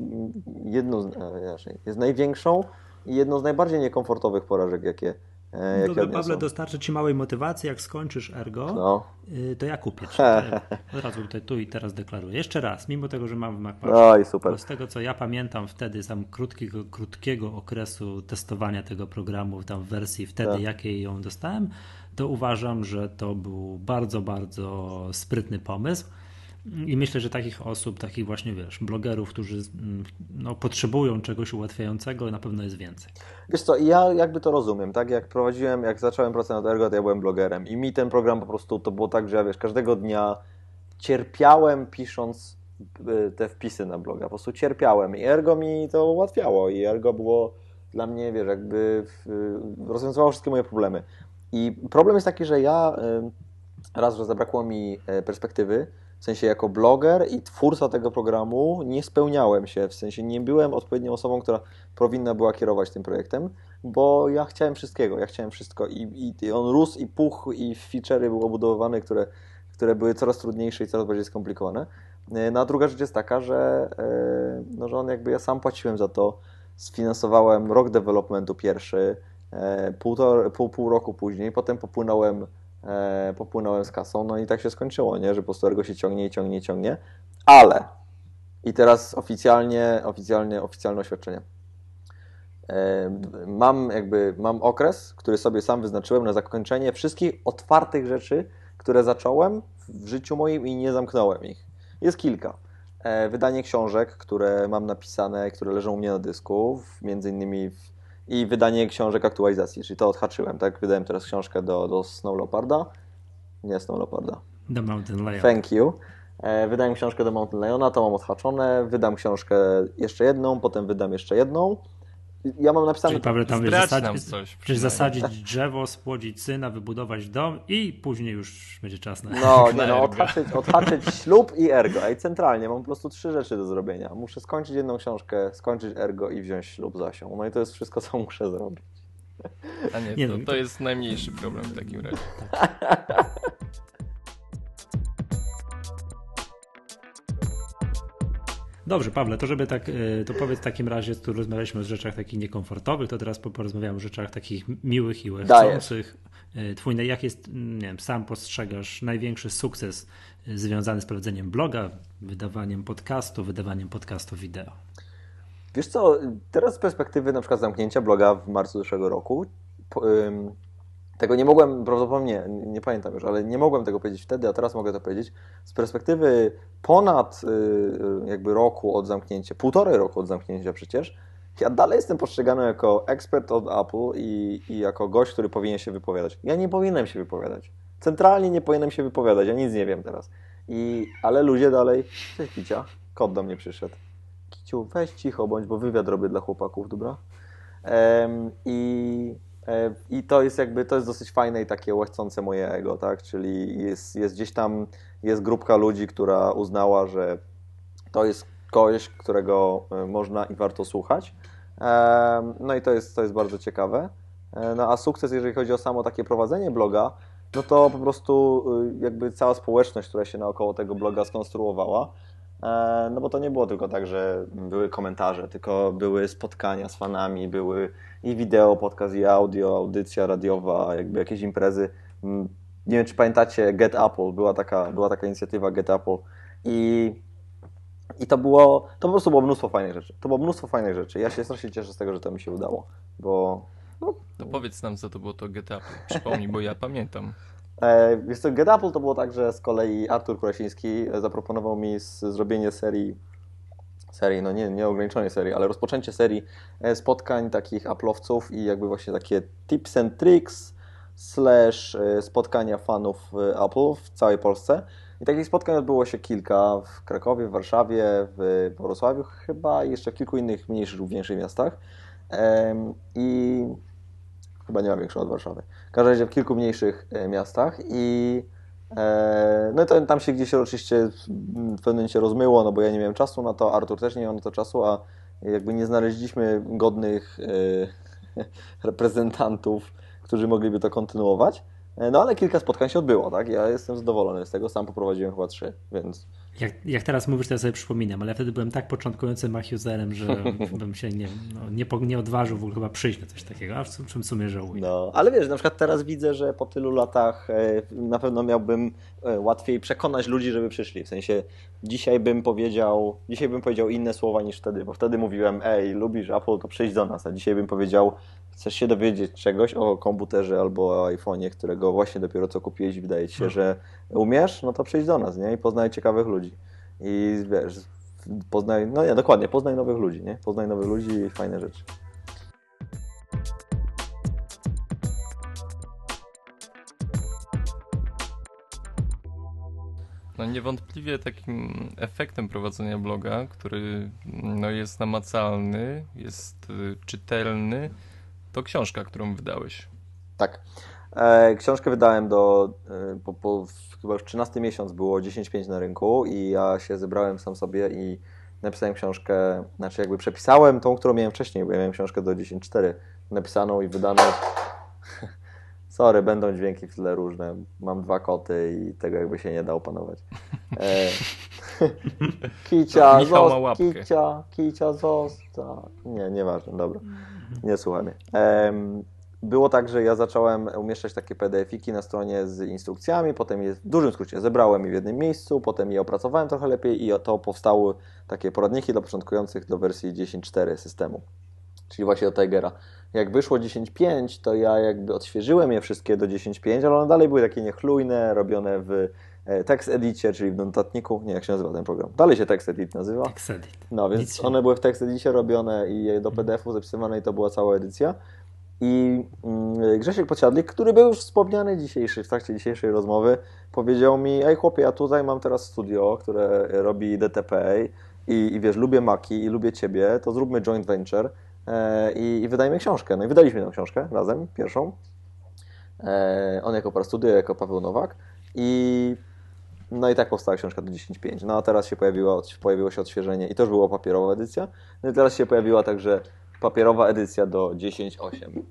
S3: jedną z, e, jest największą i jedną z najbardziej niekomfortowych porażek, jakie
S1: E, Dobra, Pawle, dostarczę Ci małej motywacji. Jak skończysz ergo, no. Y, to ja kupię Ci. [LAUGHS] Od razu tutaj, tu i teraz deklaruję. Jeszcze raz, mimo tego, że mam w MacPadzie,
S3: no i super.
S1: z tego co ja pamiętam wtedy, tam krótkiego, krótkiego okresu testowania tego programu, tam w wersji wtedy, tak. jakiej ją dostałem, to uważam, że to był bardzo, bardzo sprytny pomysł. I myślę, że takich osób, takich właśnie, wiesz, blogerów, którzy mm, no, potrzebują czegoś ułatwiającego, na pewno jest więcej.
S3: Wiesz co, ja jakby to rozumiem, tak? Jak prowadziłem, jak zacząłem pracę nad Ergo, to ja byłem blogerem i mi ten program po prostu, to było tak, że ja, wiesz, każdego dnia cierpiałem pisząc y, te wpisy na bloga, po prostu cierpiałem i Ergo mi to ułatwiało i Ergo było dla mnie, wiesz, jakby rozwiązywało wszystkie moje problemy. I problem jest taki, że ja y, raz, że zabrakło mi e, perspektywy, w sensie jako bloger i twórca tego programu nie spełniałem się, w sensie nie byłem odpowiednią osobą, która powinna była kierować tym projektem, bo ja chciałem wszystkiego, ja chciałem wszystko i, i on rósł i puch i feature'y były obudowywane, które, które były coraz trudniejsze i coraz bardziej skomplikowane. E, no a druga rzecz jest taka, że, e, no, że on jakby ja sam płaciłem za to, sfinansowałem rok developmentu pierwszy, e, pół, pół roku później, potem popłynąłem e, popłynąłem z kasą, no i tak się skończyło, nie? że po prostu Ergo się ciągnie i ciągnie i ciągnie, ale i teraz oficjalnie, oficjalnie, oficjalne oświadczenie. E, mam jakby, mam okres, który sobie sam wyznaczyłem na zakończenie wszystkich otwartych rzeczy, które zacząłem w życiu moim i nie zamknąłem ich. Jest kilka. E, wydanie książek, które mam napisane, które leżą u mnie na dysku, między innymi w i wydanie książek aktualizacji, czyli to odhaczyłem, tak? Wydałem teraz książkę do, do Snow Leoparda. Nie Snow Leoparda.
S1: The Mountain Lion.
S3: Thank you. E, wydałem książkę do Mountain Liona, to mam odhaczone. Wydam książkę jeszcze jedną, potem wydam jeszcze jedną. Ja mam napisane...
S1: Czyli Paweł, tam
S2: zasadzić, coś,
S1: czyli zasadzić drzewo, spłodzić syna, wybudować dom i później już będzie czas na...
S3: No, [LAUGHS] nie, no odhaczyć, odhaczyć ślub i ergo. I centralnie mam po prostu trzy rzeczy do zrobienia. Muszę skończyć jedną książkę, skończyć ergo i wziąć ślub z Asią. No i to jest wszystko, co muszę zrobić.
S2: A nie, to, no, to jest najmniejszy problem w takim razie. [LAUGHS]
S1: Dobrze, Pawle, to żeby tak, e, to powiedz w takim razie, tu rozmawialiśmy o rzeczach takich niekomfortowych, to teraz porozmawiamy o rzeczach takich miłych i łechcących. E, twój, jak jest, nie wiem, sam postrzegasz największy sukces e, związany z prowadzeniem bloga, wydawaniem podcastu, wydawaniem podcastu wideo?
S3: Wiesz co, teraz z perspektywy na przykład zamknięcia bloga w marcu zeszłego roku, tego nie mogłem, prawdopodobnie, nie, nie pamiętam już, ale nie mogłem tego powiedzieć wtedy, a teraz mogę to powiedzieć. Z perspektywy ponad y, y, jakby roku od zamknięcia, półtorej roku od zamknięcia przecież, ja dalej jestem postrzegany jako ekspert od Apple i, i jako gość, który powinien się wypowiadać. Ja nie powinienem się wypowiadać. Centralnie nie powinienem się wypowiadać, ja nic nie wiem teraz. I, ale ludzie dalej, cześć Kicia, kot do mnie przyszedł. Kiciu, weź cicho bądź, bo wywiad robię dla chłopaków, dobra? Um, I I to jest jakby, to jest dosyć fajne i takie łechcące moje ego, tak? Czyli jest, jest gdzieś tam, jest grupka ludzi, która uznała, że to jest kogoś, którego e, można i warto słuchać. E, no i to jest, to jest bardzo ciekawe. No a sukces, jeżeli chodzi o samo takie prowadzenie bloga, no to po prostu jakby cała społeczność, która się naokoło tego bloga skonstruowała, no bo to nie było tylko tak, że były komentarze, tylko były spotkania z fanami, były i wideo, podcast, i audio, audycja radiowa, jakby jakieś imprezy. Mm, nie wiem, czy pamiętacie Get Apple, była taka, była taka inicjatywa Get Apple i, i to było, to po prostu było mnóstwo fajnych rzeczy. To było mnóstwo fajnych rzeczy. Ja się strasznie cieszę z tego, że to mi się udało, bo...
S2: No, to powiedz nam, co to było to Get Apple. Przypomnij, bo ja pamiętam.
S3: E, wiesz co, Get Apple to było tak, że z kolei Artur Krasiński zaproponował mi zrobienie serii serii, no nie, nie ograniczonej serii, ale rozpoczęcie serii e, spotkań takich Apple'owców i jakby właśnie takie tips and tricks slash e, spotkania fanów Apple w całej Polsce. I takich spotkań odbyło się kilka w Krakowie, w Warszawie, w Wrocławiu chyba i jeszcze w kilku innych mniejszych lub większych miastach. I chyba nie ma większego od Warszawy. W każdym razie w kilku mniejszych miastach i E, no i to, tam się gdzieś oczywiście w pewnym momencie rozmyło, no bo ja nie miałem czasu na to, Artur też nie miał na to czasu, a jakby nie znaleźliśmy godnych e, [LAUGHS] reprezentantów, którzy mogliby to kontynuować. E, no ale kilka spotkań się odbyło, tak? Ja jestem zadowolony z tego, sam poprowadziłem chyba trzy, więc
S1: jak, jak teraz mówisz, to ja sobie przypominam, ale ja wtedy byłem tak początkującym machiuzerem, że [LAUGHS] bym się nie, no, nie, nie odważył w ogóle chyba przyjść na coś takiego, a w czym w sumie żałuję.
S3: No, ale wiesz, na przykład teraz widzę, że po tylu latach e, na pewno miałbym e, łatwiej przekonać ludzi, żeby przyszli. W sensie dzisiaj bym powiedział, dzisiaj bym powiedział inne słowa niż wtedy, bo wtedy mówiłem, ej, lubisz Apple, to przyjdź do nas, a dzisiaj bym powiedział, chcesz się dowiedzieć czegoś o komputerze albo o iPhone'ie, którego go właśnie dopiero co kupiłeś i wydaje ci się, że umiesz, no to przyjdź do nas, nie? I poznaj ciekawych ludzi. I wiesz, poznaj, no nie, dokładnie, poznaj nowych ludzi, nie? Poznaj nowych ludzi i fajne rzeczy.
S2: No niewątpliwie takim efektem prowadzenia bloga, który no, jest namacalny, jest y, czytelny, to książka, którą wydałeś.
S3: Tak. E, książkę wydałem do, e, po, po, chyba już 13 miesiąc było 10.5 na rynku i ja się zebrałem sam sobie i napisałem książkę, znaczy jakby przepisałem tą, którą miałem wcześniej, bo ja miałem książkę do 10.4 napisaną i wydaną. [LAUGHS] Sorry, będą dźwięki w tle różne. Mam dwa koty i tego jakby się nie da opanować. E, [LAUGHS] kicia,
S2: łapkę.
S3: kicia, kicia, zostaw. Nie, nieważne, dobra. Nie słuchaj mnie. Było tak, że ja zacząłem umieszczać takie PDF-iki na stronie z instrukcjami, potem je w dużym skrócie zebrałem je w jednym miejscu, potem je opracowałem trochę lepiej i to powstały takie poradniki dla początkujących do wersji 10.4 systemu, czyli właśnie do Tigera. Jak wyszło 10.5, to ja jakby odświeżyłem je wszystkie do 10.5, ale one dalej były takie niechlujne, robione w text edicie, czyli w notatniku. Nie, jak się nazywa ten program? Dalej się text edit nazywa.
S1: Texedit.
S3: No, więc
S1: Nic
S3: one były w tekst edicie robione i do PDF-u zapisywane i to była cała edycja. I mm, Grzesiek Podsiadlik, który był już wspomniany dzisiejszy, w trakcie dzisiejszej rozmowy, powiedział mi, ej chłopie, ja tutaj mam teraz studio, które robi DTP i, i wiesz, lubię Maki i lubię Ciebie, to zróbmy joint venture e, i, i wydajmy książkę. No i wydaliśmy tę książkę razem, pierwszą. E, on jako Parastudio, ja jako Paweł Nowak i no i tak powstała książka do 10.5. No a teraz się pojawiło, pojawiło się odświeżenie i to już była papierowa edycja. No i teraz się pojawiła także papierowa edycja do 10.8.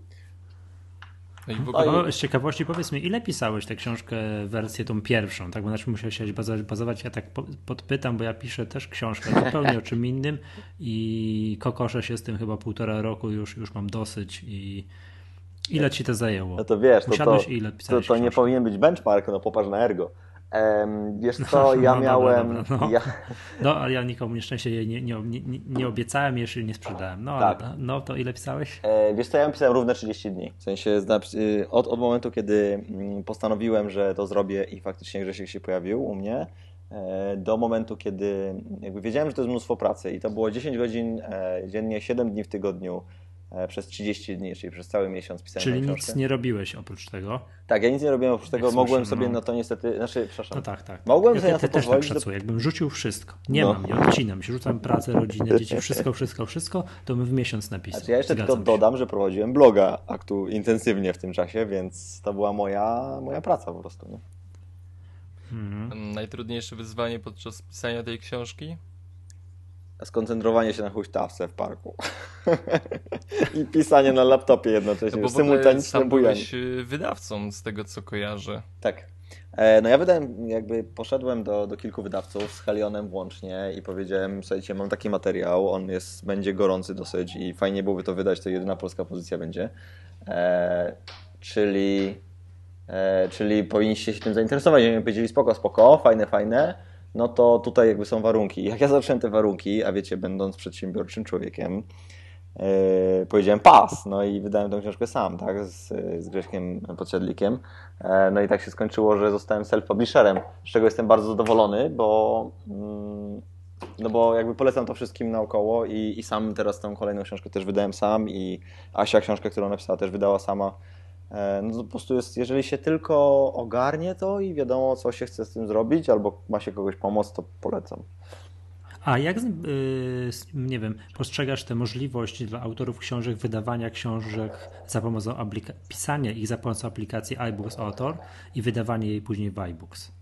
S2: No i w
S3: Oj.
S2: ogóle
S1: O, z ciekawości powiedz mi, ile pisałeś tę książkę, wersję tą pierwszą, tak? Bo na czym musiałeś bazować, bazować? Ja tak po- podpytam, bo ja piszę też książkę zupełnie o czym innym i kokoszę się z tym chyba półtora roku, już, już mam dosyć i ile ci to zajęło?
S3: No to wiesz, to, to,
S1: ile
S3: to,
S1: pisałeś
S3: to nie
S1: książkę?
S3: powinien być benchmark, no popatrz na Ergo. Wiesz co, ja
S1: no dobra,
S3: miałem...
S1: dobra, no.
S3: Ja,
S1: No, ale ja nikomu nieszczęście jej nie, nie, nie, nie, obiecałem, jeszcze nie sprzedałem. No,
S3: Tak.
S1: ale, no to ile pisałeś?
S3: E, Wiesz co, ja pisałem równe 30 dni. W sensie y, od, od momentu, kiedy mm, postanowiłem, że to zrobię i faktycznie Grzesiek się pojawił u mnie, e, do momentu, kiedy jakby wiedziałem, że to jest mnóstwo pracy i to było 10 godzin e, dziennie, 7 dni w tygodniu przez 30 dni, czyli przez cały miesiąc pisałem
S1: Czyli nic nie robiłeś oprócz tego?
S3: Tak, ja nic nie robiłem oprócz tego,
S1: Jak
S3: mogłem
S1: słyszę,
S3: sobie
S1: no.
S3: na to niestety, znaczy, przepraszam,
S1: No tak, tak.
S3: Mogłem
S1: ja
S3: sobie na to
S1: też tak
S3: pozwolić,
S1: szacuję. Jakbym rzucił wszystko. Nie
S3: No.
S1: mam, nie odcinam się, rzucam pracę, rodzinę, dzieci, [LAUGHS] wszystko, wszystko, wszystko, to bym w miesiąc napisał.
S3: Znaczy ja jeszcze
S1: Zgadzam
S3: tylko
S1: się.
S3: dodam, że prowadziłem bloga aktu intensywnie w tym czasie, więc to była moja, moja praca po prostu. Nie?
S1: Mhm.
S2: najtrudniejsze wyzwanie podczas pisania tej książki?
S3: Skoncentrowanie się na huśtawce w parku. [LAUGHS] I pisanie na laptopie jednocześnie,
S2: No
S3: symultaniczne bujanie.
S2: byłeś y, wydawcą z tego co kojarzę.
S3: Tak. E, No ja wydałem, jakby poszedłem do, do kilku wydawców z Helionem włącznie i powiedziałem, słuchajcie, mam taki materiał, on jest, będzie gorący dosyć i fajnie byłoby to wydać, to jedyna polska pozycja będzie. E, czyli, e, czyli powinniście się tym zainteresować. I oni powiedzieli, spoko, spoko, fajne, fajne, no to tutaj jakby są warunki. Jak ja zacząłem te warunki, a wiecie, będąc przedsiębiorczym człowiekiem, Yy, powiedziałem pas, no i wydałem tę książkę sam, tak, z, z Grześkiem Podsiadlikiem. E, No i tak się skończyło, że zostałem self-publisherem, z czego jestem bardzo zadowolony, bo, mm, no bo jakby polecam to wszystkim naokoło i, i sam teraz tą kolejną książkę też wydałem sam i Asia książkę, którą napisała też wydała sama. E, No to po prostu jest, jeżeli się tylko ogarnie to i wiadomo, co się chce z tym zrobić, albo ma się kogoś pomóc, to polecam.
S1: A jak, y, nie wiem, postrzegasz tę możliwość dla autorów książek wydawania książek za pomocą aplika- pisania ich za pomocą aplikacji iBooks Author i wydawanie jej później w iBooks?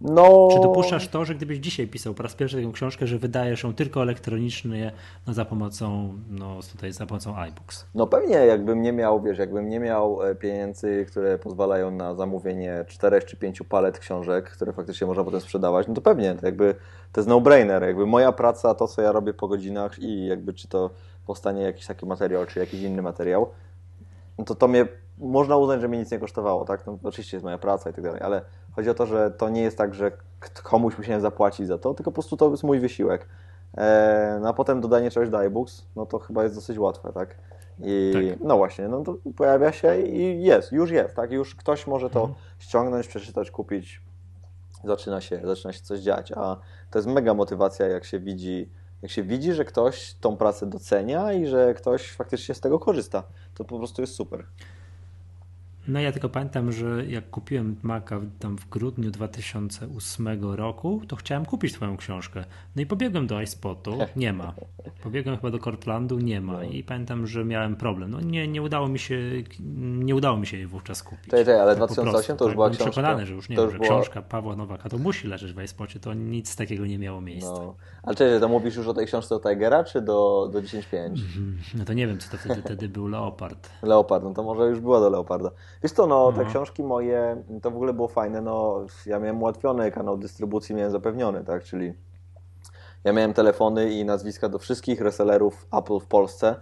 S3: No...
S1: Czy dopuszczasz to, że gdybyś dzisiaj pisał po raz pierwszy tę książkę, że wydajesz ją tylko elektronicznie no, za pomocą, no tutaj za pomocą iBooks?
S3: No pewnie, jakbym nie miał, wiesz, jakbym nie miał e, pieniędzy, które pozwalają na zamówienie czterech czy pięciu palet książek, które faktycznie można potem sprzedawać, no to pewnie, to jakby to jest no-brainer, jakby moja praca, to co ja robię po godzinach i jakby czy to powstanie jakiś taki materiał, czy jakiś inny materiał, to to mnie, można uznać, że mnie nic nie kosztowało, tak? No oczywiście jest moja praca i tak dalej, ale chodzi o to, że to nie jest tak, że komuś musiałem zapłacić za to, tylko po prostu to jest mój wysiłek. E, no a potem dodanie czegoś do iBooks, no to chyba jest dosyć łatwe, tak? I
S1: Tak.
S3: no właśnie, no to pojawia się i jest, już jest, tak? Już ktoś może to
S1: Mhm.
S3: ściągnąć, przeczytać, kupić. Zaczyna się, zaczyna się coś dziać, a to jest mega motywacja, jak się widzi, jak się widzi, że ktoś tą pracę docenia i że ktoś faktycznie z tego korzysta. To po prostu jest super.
S1: No ja tylko pamiętam, że jak kupiłem Maca tam w grudniu 2008 roku, to chciałem kupić twoją książkę. No i pobiegłem do iSpotu, nie ma. Pobiegłem chyba do Cortlandu, nie ma. I pamiętam, że miałem problem. No nie, nie udało mi się, nie udało mi się jej wówczas kupić.
S3: Czekaj, czekaj, ale
S1: Tak po
S3: 2008
S1: prostu,
S3: to już
S1: tak?
S3: była
S1: Byłem
S3: książka.
S1: przekonany, że już nie
S3: To już
S1: że
S3: była-
S1: książka Pawła Nowaka to musi leżeć w iSpocie, to nic takiego nie miało miejsca. No.
S3: No. Ale czekaj, to mówisz już o tej książce o Tigera, czy do, do 10.5?
S1: no to nie wiem, co to wtedy, wtedy był Leopard.
S3: Leopard, no to może już była do Leoparda. Wiesz co, no, te
S1: No.
S3: książki moje, to w ogóle było fajne, no, ja miałem ułatwiony kanał dystrybucji, miałem zapewniony, tak, czyli ja miałem telefony i nazwiska do wszystkich resellerów Apple w Polsce,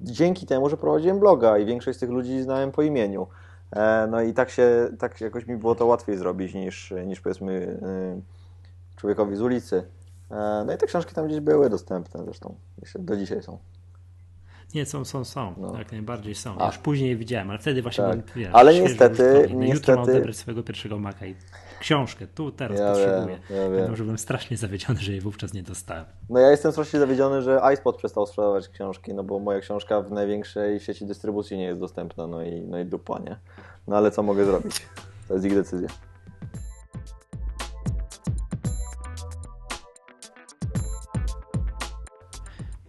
S3: dzięki temu, że prowadziłem bloga i większość z tych ludzi znałem po imieniu. E, No i tak się, tak jakoś mi było to łatwiej zrobić niż, niż powiedzmy y, człowiekowi z ulicy. E, No i te książki tam gdzieś były dostępne zresztą, jeszcze do dzisiaj są.
S1: Nie, są, są, są.
S3: No.
S1: Jak najbardziej są.
S3: A.
S1: Już później widziałem, ale wtedy właśnie
S3: Tak.
S1: byłem, wiesz,
S3: Ale niestety-.
S1: No Jutro mam
S3: niestety-
S1: odebrać swojego pierwszego Maca i książkę tu, teraz
S3: Ja
S1: potrzebuję.
S3: wiem, ja wiem.
S1: że byłem strasznie zawiedziony, że jej wówczas nie dostałem.
S3: No ja jestem strasznie zawiedziony, że iSpot przestał sprzedawać książki, no bo moja książka w największej sieci dystrybucji nie jest dostępna, no i, no i dupa, nie? No ale co mogę zrobić? To jest ich decyzja.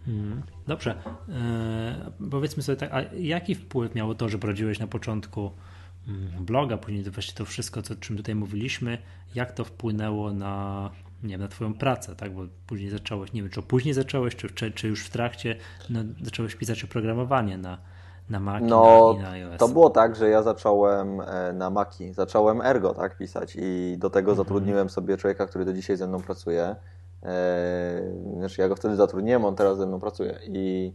S1: Mhm. Dobrze. E, powiedzmy sobie tak, a jaki wpływ miało to, że prowadziłeś na początku mm, bloga, później to właśnie to wszystko, co, o czym tutaj mówiliśmy, jak to wpłynęło na, nie wiem, na twoją pracę, tak? Bo później zacząłeś, nie wiem, czy później zacząłeś, czy, czy, czy już w trakcie no, zacząłeś pisać oprogramowanie na, na Mac
S3: No,
S1: i na, i na iOS.
S3: to było tak, że ja zacząłem e, na Maki, zacząłem Ergo, tak, pisać i do tego zatrudniłem sobie człowieka, który do dzisiaj ze mną pracuje. E, Znaczy ja go wtedy zatrudniłem, on teraz ze mną pracuje i,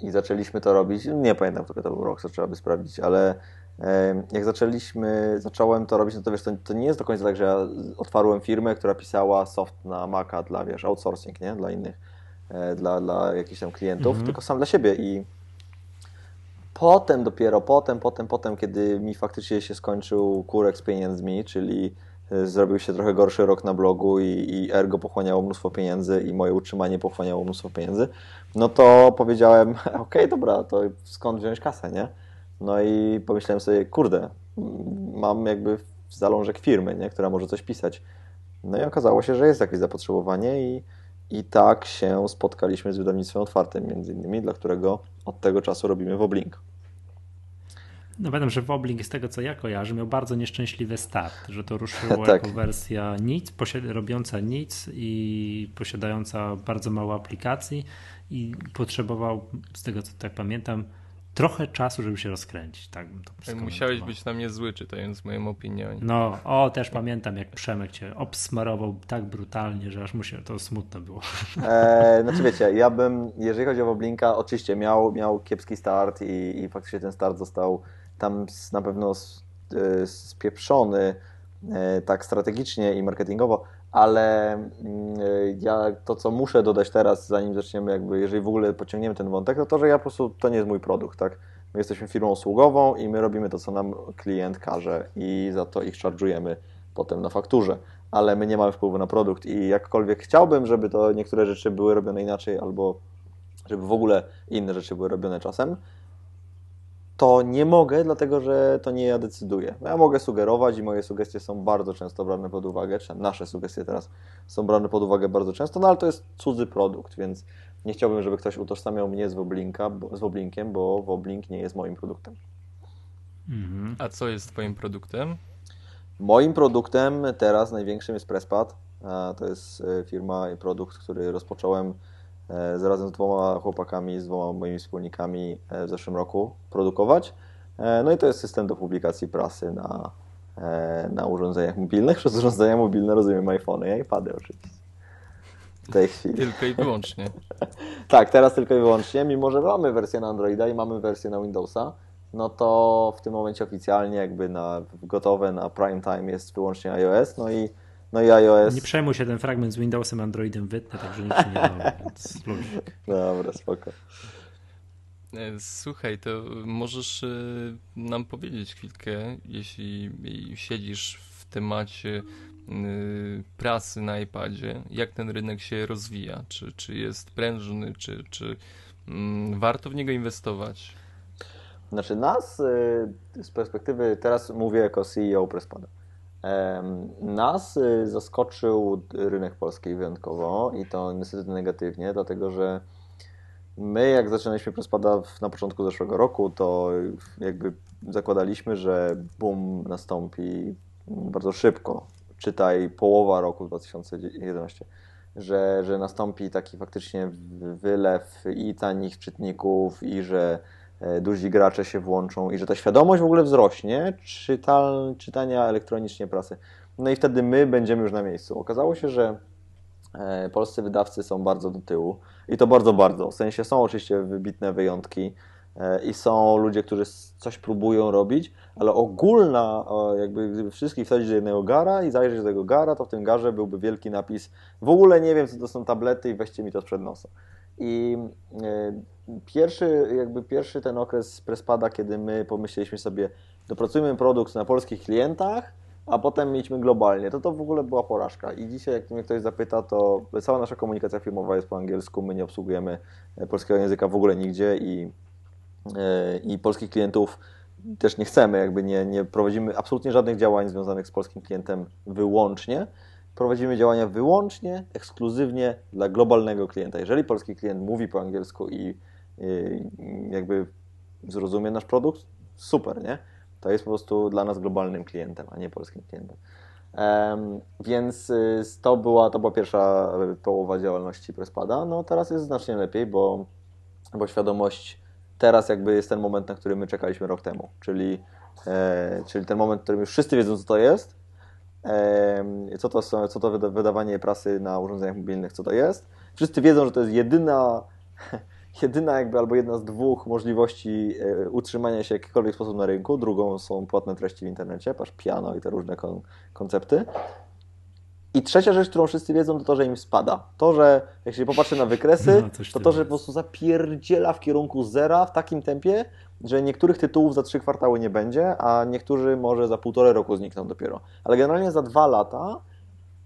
S3: i zaczęliśmy to robić, nie pamiętam, który to był rok, co trzeba by sprawdzić, ale jak zaczęliśmy, zacząłem to robić, no to wiesz, to, to nie jest do końca tak, że ja otwarłem firmę, która pisała soft na Maca dla, wiesz, outsourcing, nie, dla innych, e, dla, dla jakichś tam klientów, tylko sam dla siebie. I Potem dopiero, potem, potem, potem, kiedy mi faktycznie się skończył kurek z pieniędzmi, czyli zrobił się trochę gorszy rok na blogu i, i Ergo pochłaniało mnóstwo pieniędzy i moje utrzymanie pochłaniało mnóstwo pieniędzy, no to powiedziałem, [LAUGHS] okej, dobra, to skąd wziąć kasę, nie? No i pomyślałem sobie, kurde, mam jakby zalążek firmy, nie? która może coś pisać. No i okazało się, że jest jakieś zapotrzebowanie i, i tak się spotkaliśmy z wydawnictwem otwartym, między innymi, dla którego od tego czasu robimy Woblink.
S1: No pamiętam, że Woblink z tego co ja kojarzę miał bardzo nieszczęśliwy start, że to ruszyło [LAUGHS]
S3: Tak.
S1: jako wersja nic, robiąca nic i posiadająca bardzo mało aplikacji i potrzebował, z tego co tak pamiętam, trochę czasu, żeby się rozkręcić. Tak, bym to
S2: Tak, Musiałeś być na mnie zły, czytając moją opinię.
S1: No, o, też pamiętam, jak Przemek cię obsmarował tak brutalnie, że aż mu się to smutno było. [LAUGHS]
S3: E, znaczy wiecie, ja bym, jeżeli chodzi o Woblinka, oczywiście miał, miał kiepski start i, i faktycznie ten start został tam na pewno e, spieprzony e, tak strategicznie i marketingowo, ale mm, e, ja to, co muszę dodać teraz, zanim zaczniemy jakby, jeżeli w ogóle pociągniemy ten wątek, to to, że ja po prostu, to nie jest mój produkt, tak? My jesteśmy firmą usługową i my robimy to, co nam klient każe i za to ich charge'ujemy potem na fakturze, ale my nie mamy wpływu na produkt i jakkolwiek chciałbym, żeby to niektóre rzeczy były robione inaczej albo żeby w ogóle inne rzeczy były robione czasem, to nie mogę, dlatego że to nie ja decyduję. Ja mogę sugerować i moje sugestie są bardzo często brane pod uwagę, czy nasze sugestie teraz są brane pod uwagę bardzo często, no ale to jest cudzy produkt, więc nie chciałbym, żeby ktoś utożsamiał mnie z, Woblinka, bo, z Woblinkiem, bo Woblink nie jest moim produktem.
S1: Mhm.
S2: A co jest twoim produktem?
S3: Moim produktem teraz największym jest Presspad. To jest e, firma i produkt, który rozpocząłem e, z dwoma chłopakami, z dwoma moimi wspólnikami e, w zeszłym roku produkować. E, No i to jest system do publikacji prasy na, na urządzeniach mobilnych. Przez urządzenia mobilne rozumiem iPhony i iPady oczywiście. W tej chwili.
S2: Tylko i wyłącznie. [LAUGHS]
S3: Tak, teraz tylko i wyłącznie, mimo że mamy wersję na Androida i mamy wersję na Windowsa, no to w tym momencie oficjalnie jakby na gotowe na prime time jest wyłącznie iOS, no i No i iOS.
S1: Nie przejmuj się, ten fragment z Windowsem, Androidem wytnę, także nic nie dało, [LAUGHS] więc luzik.
S3: Dobra, spoko.
S2: E, słuchaj, to możesz e, nam powiedzieć chwilkę, jeśli siedzisz w temacie prasy na iPadzie, jak ten rynek się rozwija, czy, czy jest prężny, czy, czy mm, warto w niego inwestować?
S3: Znaczy nas z perspektywy, teraz mówię jako CEO Presspada, nas y, zaskoczył rynek polski wyjątkowo i to niestety negatywnie, dlatego że my jak zaczynaliśmy Presspada na początku zeszłego roku, to jakby zakładaliśmy, że boom nastąpi bardzo szybko, czytaj połowa roku 2011, że, że nastąpi taki faktycznie wylew i tanich czytników i że duzi gracze się włączą i że ta świadomość w ogóle wzrośnie czytal, czytania elektronicznie prasy. No i wtedy my będziemy już na miejscu. Okazało się, że e, polscy wydawcy są bardzo do tyłu i to bardzo, bardzo. W sensie są oczywiście wybitne wyjątki e, i są ludzie, którzy coś próbują robić, ale ogólna, jakby gdyby wszystkich wsadzić do jednego gara i zajrzeć do tego gara, to w tym garze byłby wielki napis w ogóle nie wiem, co to są tablety i weźcie mi to sprzed nosa. I pierwszy, jakby pierwszy ten okres prespada, kiedy my pomyśleliśmy sobie, dopracujmy produkt na polskich klientach, a potem mieliśmy globalnie, to to w ogóle była porażka. I dzisiaj, jak mnie ktoś zapyta, to cała nasza komunikacja filmowa jest po angielsku, my nie obsługujemy e, polskiego języka w ogóle nigdzie i, e, i polskich klientów też nie chcemy, jakby nie, nie prowadzimy absolutnie żadnych działań związanych z polskim klientem wyłącznie prowadzimy działania wyłącznie, ekskluzywnie dla globalnego klienta. Jeżeli polski klient mówi po angielsku i, jakby zrozumie nasz produkt, super, nie? To jest po prostu dla nas globalnym klientem, a nie polskim klientem. Um, więc y, to była, to była pierwsza połowa działalności Prespada. No teraz jest znacznie lepiej, bo, bo świadomość teraz jakby jest ten moment, na który my czekaliśmy rok temu, czyli, e, czyli ten moment, w którym już wszyscy wiedzą, co to jest, co to, są, co to wydawanie prasy na urządzeniach mobilnych, co to jest. Wszyscy wiedzą, że to jest jedyna, [LAUGHS] jedyna jakby albo jedna z dwóch możliwości e, utrzymania się w jakikolwiek sposób na rynku. Drugą są płatne treści w internecie, pasz piano i te różne kon koncepty. I trzecia rzecz, którą wszyscy wiedzą, to to, że im spada. To, że jak się popatrzy na wykresy, no, to to, że po prostu zapierdziela w kierunku zera w takim tempie, że niektórych tytułów za trzy kwartały nie będzie, a niektórzy może za półtorej roku znikną dopiero. Ale generalnie za dwa lata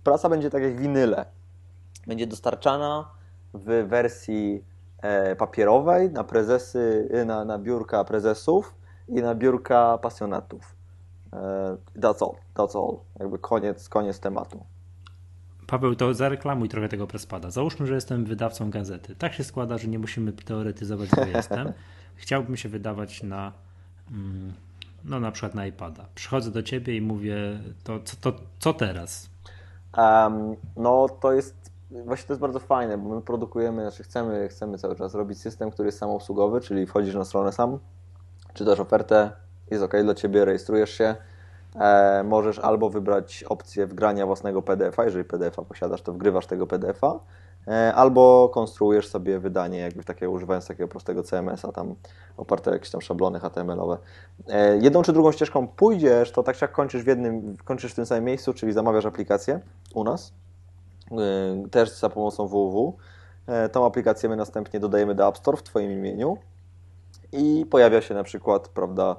S3: prasa będzie tak jak winyle. Będzie dostarczana w wersji e, papierowej na prezesy, na, na biurka prezesów i na biurka pasjonatów. E, that's all, that's all. Jakby koniec, koniec tematu.
S1: Paweł, to zareklamuj trochę tego prespada. Załóżmy, że jestem wydawcą gazety. Tak się składa, że nie musimy teoretyzować, bo jestem. [LAUGHS] Chciałbym się wydawać na mm, no na przykład na iPada. Przychodzę do ciebie i mówię, to co, to, co teraz?
S3: Um, no to jest, właśnie to jest bardzo fajne, bo my produkujemy, znaczy chcemy, chcemy cały czas robić system, który jest samoobsługowy, czyli wchodzisz na stronę sam, czytasz ofertę, jest ok dla ciebie, rejestrujesz się, E, możesz albo wybrać opcję wgrania własnego PDF-a, jeżeli PDF-a posiadasz, to wgrywasz tego PDF-a, e, albo konstruujesz sobie wydanie, jakby takie, używając takiego prostego CMS-a, tam oparte o jakieś tam szablony HTML-owe. E, jedną czy drugą ścieżką pójdziesz, to tak jak kończysz w jednym, kończysz w tym samym miejscu, czyli zamawiasz aplikację u nas, też za pomocą www. Tą aplikację my następnie dodajemy do App Store w Twoim imieniu i pojawia się na przykład, prawda,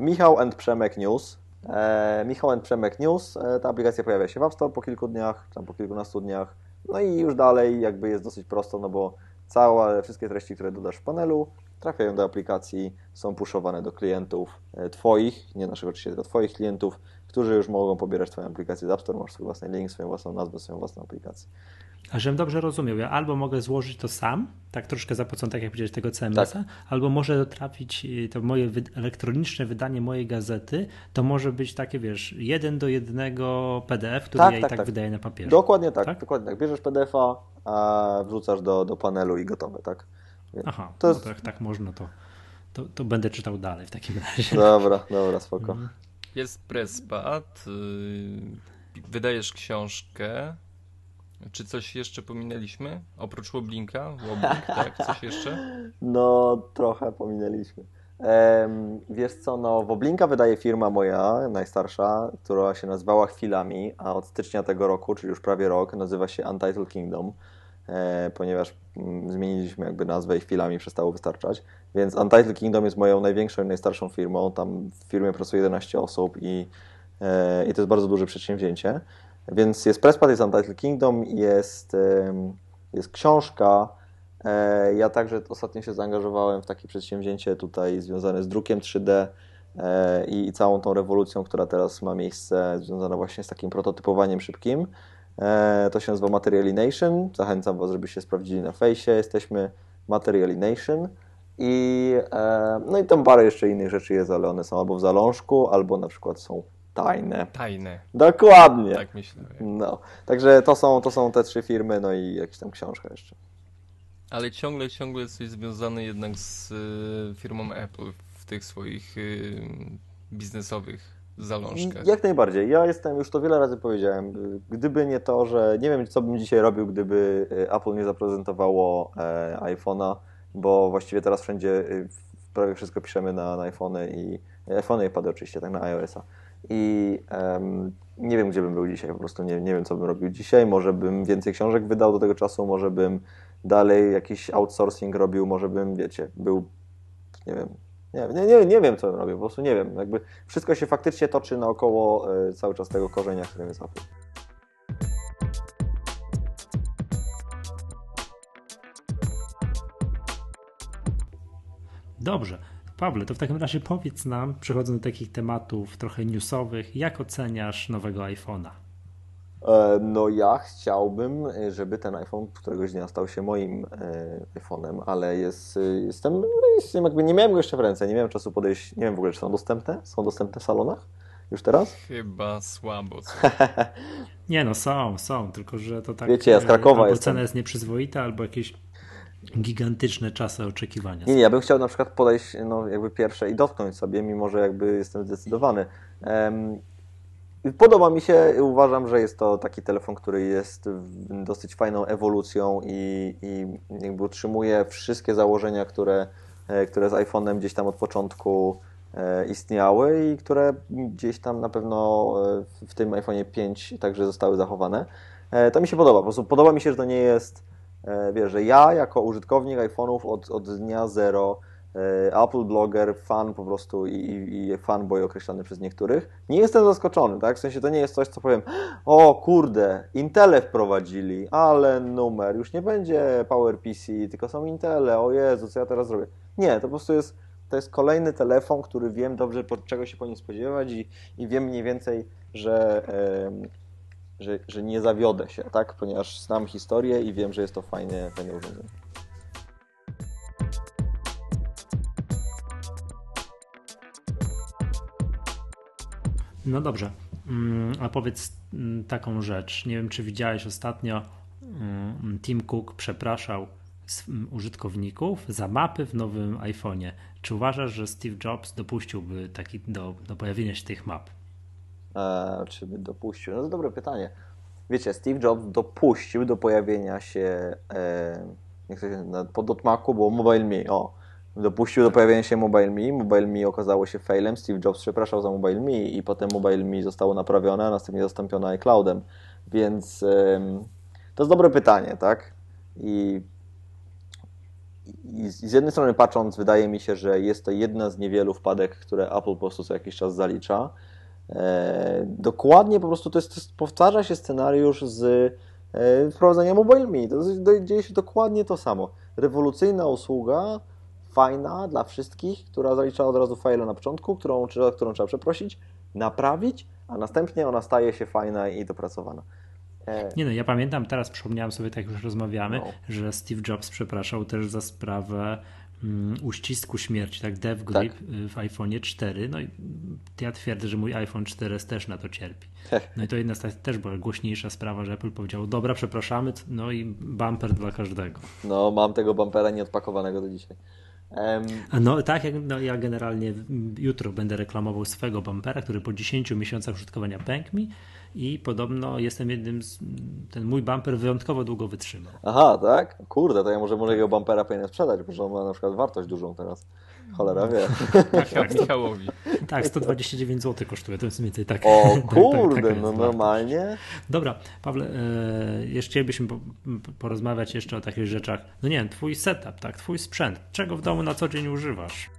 S3: Michał and Przemek News, E, Przemek News. E, ta aplikacja pojawia się w App Store po kilku dniach, tam po kilkunastu dniach. No i już dalej jakby jest dosyć prosto, no bo całe, wszystkie treści, które dodasz w panelu, trafiają do aplikacji, są puszowane do klientów e, Twoich, nie naszych oczywiście, tylko Twoich klientów, którzy już mogą pobierać Twoją aplikację z App Store, masz swój własny link, swoją własną nazwę, swoją własną aplikację.
S1: A żebym dobrze rozumiał, ja albo mogę złożyć to sam, tak troszkę za pomocą, tak jak powiedziałeś, tego CMS-a, tak. albo może trafić y, to moje wy elektroniczne wydanie mojej gazety, to może być takie, wiesz, jeden do jednego PDF, który tak, ja tak, i tak, tak, wydaję na papierze.
S3: Dokładnie tak, tak? dokładnie tak. Bierzesz PDF-a, a wrzucasz do, do panelu i gotowe, tak?
S1: Aha, to jest... no tak, tak można to, to, to będę czytał dalej w takim razie.
S3: Dobra, dobra, spoko. Mhm.
S2: Jest presspad, y, wydajesz książkę, czy coś jeszcze pominęliśmy? Oprócz Łoblinka? Woblink, tak? Coś jeszcze? [LAUGHS]
S3: No, trochę pominęliśmy. Wiesz co, no Woblinka wydaje firma moja, najstarsza, która się nazywała Chwilami, a od stycznia tego roku, czyli już prawie rok, nazywa się Untitled Kingdom, e, ponieważ mm, zmieniliśmy jakby nazwę i chwilami przestało wystarczać. Więc Untitled Kingdom jest moją największą i najstarszą firmą. Tam w firmie pracuje 11 osób i, e, i to jest bardzo duże przedsięwzięcie. Więc jest Presspad, jest Untitled Kingdom, jest, jest książka, E, ja także ostatnio się zaangażowałem w takie przedsięwzięcie tutaj związane z drukiem 3D e, i całą tą rewolucją, która teraz ma miejsce, związana właśnie z takim prototypowaniem szybkim. E, to się nazywa Materialination. Zachęcam Was, żebyście sprawdzili na fejsie. Jesteśmy Materialination. I, no i tam parę jeszcze innych rzeczy jest, ale one są albo w zalążku, albo na przykład są tajne.
S2: Tajne.
S3: Dokładnie.
S2: Tak myślę.
S3: No. Także to są, to są te trzy firmy, no i jakaś tam książka jeszcze.
S2: Ale ciągle, ciągle jesteś związany jednak z y, firmą Apple w tych swoich y, biznesowych zalążkach.
S3: Jak najbardziej. Ja jestem, już to wiele razy powiedziałem, gdyby nie to, że nie wiem, co bym dzisiaj robił, gdyby y, Apple nie zaprezentowało e, iPhone'a, bo właściwie teraz wszędzie prawie wszystko piszemy na, na i iPhony i iPady oczywiście, tak na iOS-a. I um, nie wiem, gdzie bym był dzisiaj, po prostu nie, nie wiem, co bym robił dzisiaj. Może bym więcej książek wydał do tego czasu, może bym dalej jakiś outsourcing robił, może bym, wiecie, był, nie wiem, nie, nie, nie wiem, co bym robił, po prostu nie wiem. Jakby wszystko się faktycznie toczy naokoło y, cały czas tego korzenia, którym jest Apple.
S1: Dobrze. Pawle, to w takim razie powiedz nam, przechodząc do takich tematów trochę newsowych, jak oceniasz nowego iPhone'a?
S3: E, no ja chciałbym, żeby ten iPhone któregoś dnia stał się moim e, iPhone'em, ale jest, e, jestem, jestem jakby nie miałem go jeszcze w ręce, nie miałem czasu podejść, nie wiem w ogóle czy są dostępne, są dostępne w salonach już teraz? [LAUGHS]
S2: Chyba słabo. [LAUGHS]
S1: nie no, są, są, tylko że to tak
S3: Wiecie, ja z Krakowa
S1: albo
S3: jestem.
S1: cena jest nieprzyzwoita, albo jakieś gigantyczne czasy oczekiwania.
S3: Nie, ja bym chciał na przykład podejść no, jakby pierwsze i dotknąć sobie, mimo że jakby jestem zdecydowany. Um, Podoba mi się, uważam, że jest to taki telefon, który jest dosyć fajną ewolucją i, i jakby utrzymuje wszystkie założenia, które, e, które z iPhone'em gdzieś tam od początku e, istniały i które gdzieś tam na pewno e, w tym iPhone'ie 5 także zostały zachowane. To mi się podoba. Po prostu podoba mi się, że to nie jest, wiesz, że ja jako użytkownik iPhone'ów od, od dnia zero E, Apple blogger, fan po prostu i, i fanboy określany przez niektórych. Nie jestem zaskoczony, tak? W sensie to nie jest coś, co powiem, o kurde, Intele wprowadzili, ale numer, już nie będzie PowerPC, tylko są Intele, o Jezu, co ja teraz zrobię? Nie, to po prostu jest, to jest kolejny telefon, który wiem dobrze, czego się po nim spodziewać i, i wiem mniej więcej, że, że, że nie zawiodę się, tak? Ponieważ znam historię i wiem, że jest to fajne, fajne urządzenie.
S1: No dobrze, mm, a powiedz mm, taką rzecz. Nie wiem, czy widziałeś ostatnio, mm, Tim Cook przepraszał użytkowników za mapy w nowym iPhone'ie. Czy uważasz, że Steve Jobs dopuściłby taki do, do pojawienia się tych map?
S3: E, czy by dopuścił? No to dobre pytanie. Wiecie, Steve Jobs dopuścił do pojawienia się e, jak się, pod Otmaku było Mobile Me. O, dopuścił do pojawienia się MobileMe. MobileMe okazało się failem. Steve Jobs przepraszał za MobileMe i potem MobileMe zostało naprawione, a następnie zastąpione iCloudem. Więc to jest dobre pytanie, tak? I, I, z jednej strony patrząc, wydaje mi się, że jest to jedna z niewielu wpadek, które Apple po prostu co jakiś czas zalicza. E, dokładnie po prostu to jest, to powtarza się scenariusz z e, wprowadzenia MobileMe. To, to dzieje się dokładnie to samo. Rewolucyjna usługa, fajna dla wszystkich, która zalicza od razu fajle na początku, którą, którą trzeba przeprosić, naprawić, a następnie ona staje się fajna i dopracowana.
S1: E, Nie no, ja pamiętam, teraz przypomniałem sobie, tak już rozmawiamy, no. że Steve Jobs przepraszał też za sprawę uścisku śmierci, tak, Dev Grip tak. w iPhone 4. No i ja twierdzę, że mój iPhone 4S też na to cierpi. No i to jedna z też była głośniejsza sprawa, że Apple powiedział, dobra, przepraszamy, no i bumper dla każdego.
S3: No, mam tego bumpera nieodpakowanego do dzisiaj.
S1: No tak, jak, no, ja generalnie jutro będę reklamował swego bumpera, który po 10 miesiącach użytkowania pękł mi i podobno jestem jednym z... ten mój bumper wyjątkowo długo wytrzymał.
S3: Aha, tak? Kurde, to ja może mojego bumpera powinienem sprzedać, bo on ma na przykład wartość dużą teraz. Cholera wie. [LAUGHS]
S2: Tak, tak, Michałowi.
S1: Tak, 129 zł kosztuje, to jest mniej więcej tak.
S3: O
S1: tak, tak,
S3: kurde,
S1: taka
S3: no normalnie.
S1: Dobra, Pawle, e, jeszcze chcielibyśmy po, porozmawiać jeszcze o takich rzeczach. No nie wiem, twój setup, tak, twój sprzęt. Czego w domu na co dzień używasz?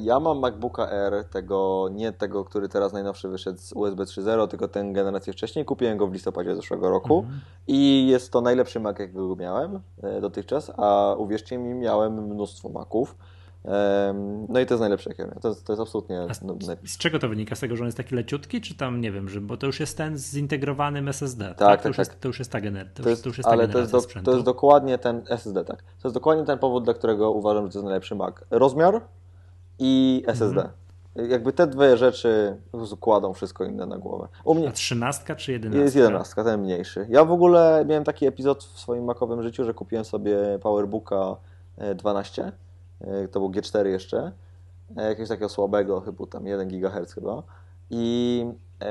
S3: Ja mam MacBooka R, tego, nie tego, który teraz najnowszy wyszedł z USB 3.0, tylko ten generację wcześniej. Kupiłem go w listopadzie zeszłego roku
S1: Mhm.
S3: i jest to najlepszy Mac, jakiego miałem e, dotychczas, a uwierzcie mi, miałem mnóstwo Maców. No i to jest najlepsze, jakie miałem. To jest, to jest absolutnie
S1: z,
S3: no,
S1: z czego to wynika? Z tego, że on jest taki leciutki, czy tam, nie wiem, że, bo to już jest ten z zintegrowanym SSD, tak?
S3: tak,
S1: to, już
S3: tak.
S1: Jest, to już jest ta, gener, to
S3: To
S1: już,
S3: jest,
S1: to już jest ta
S3: ale to
S1: generacja
S3: jest, do, to jest dokładnie ten SSD, tak. To jest dokładnie ten powód, dla którego uważam, że to jest najlepszy Mac. Rozmiar i SSD.
S1: Mhm.
S3: Jakby te dwie rzeczy po prostu kładą wszystko inne na głowę. U mnie
S1: A trzynastka czy jedenastka?
S3: jest jedenastka, ten mniejszy. Ja w ogóle miałem taki epizod w swoim makowym życiu, że kupiłem sobie PowerBooka e, 12. e, To był G4 jeszcze. e, Jakiegoś takiego słabego, chyba tam 1 GHz chyba. I e,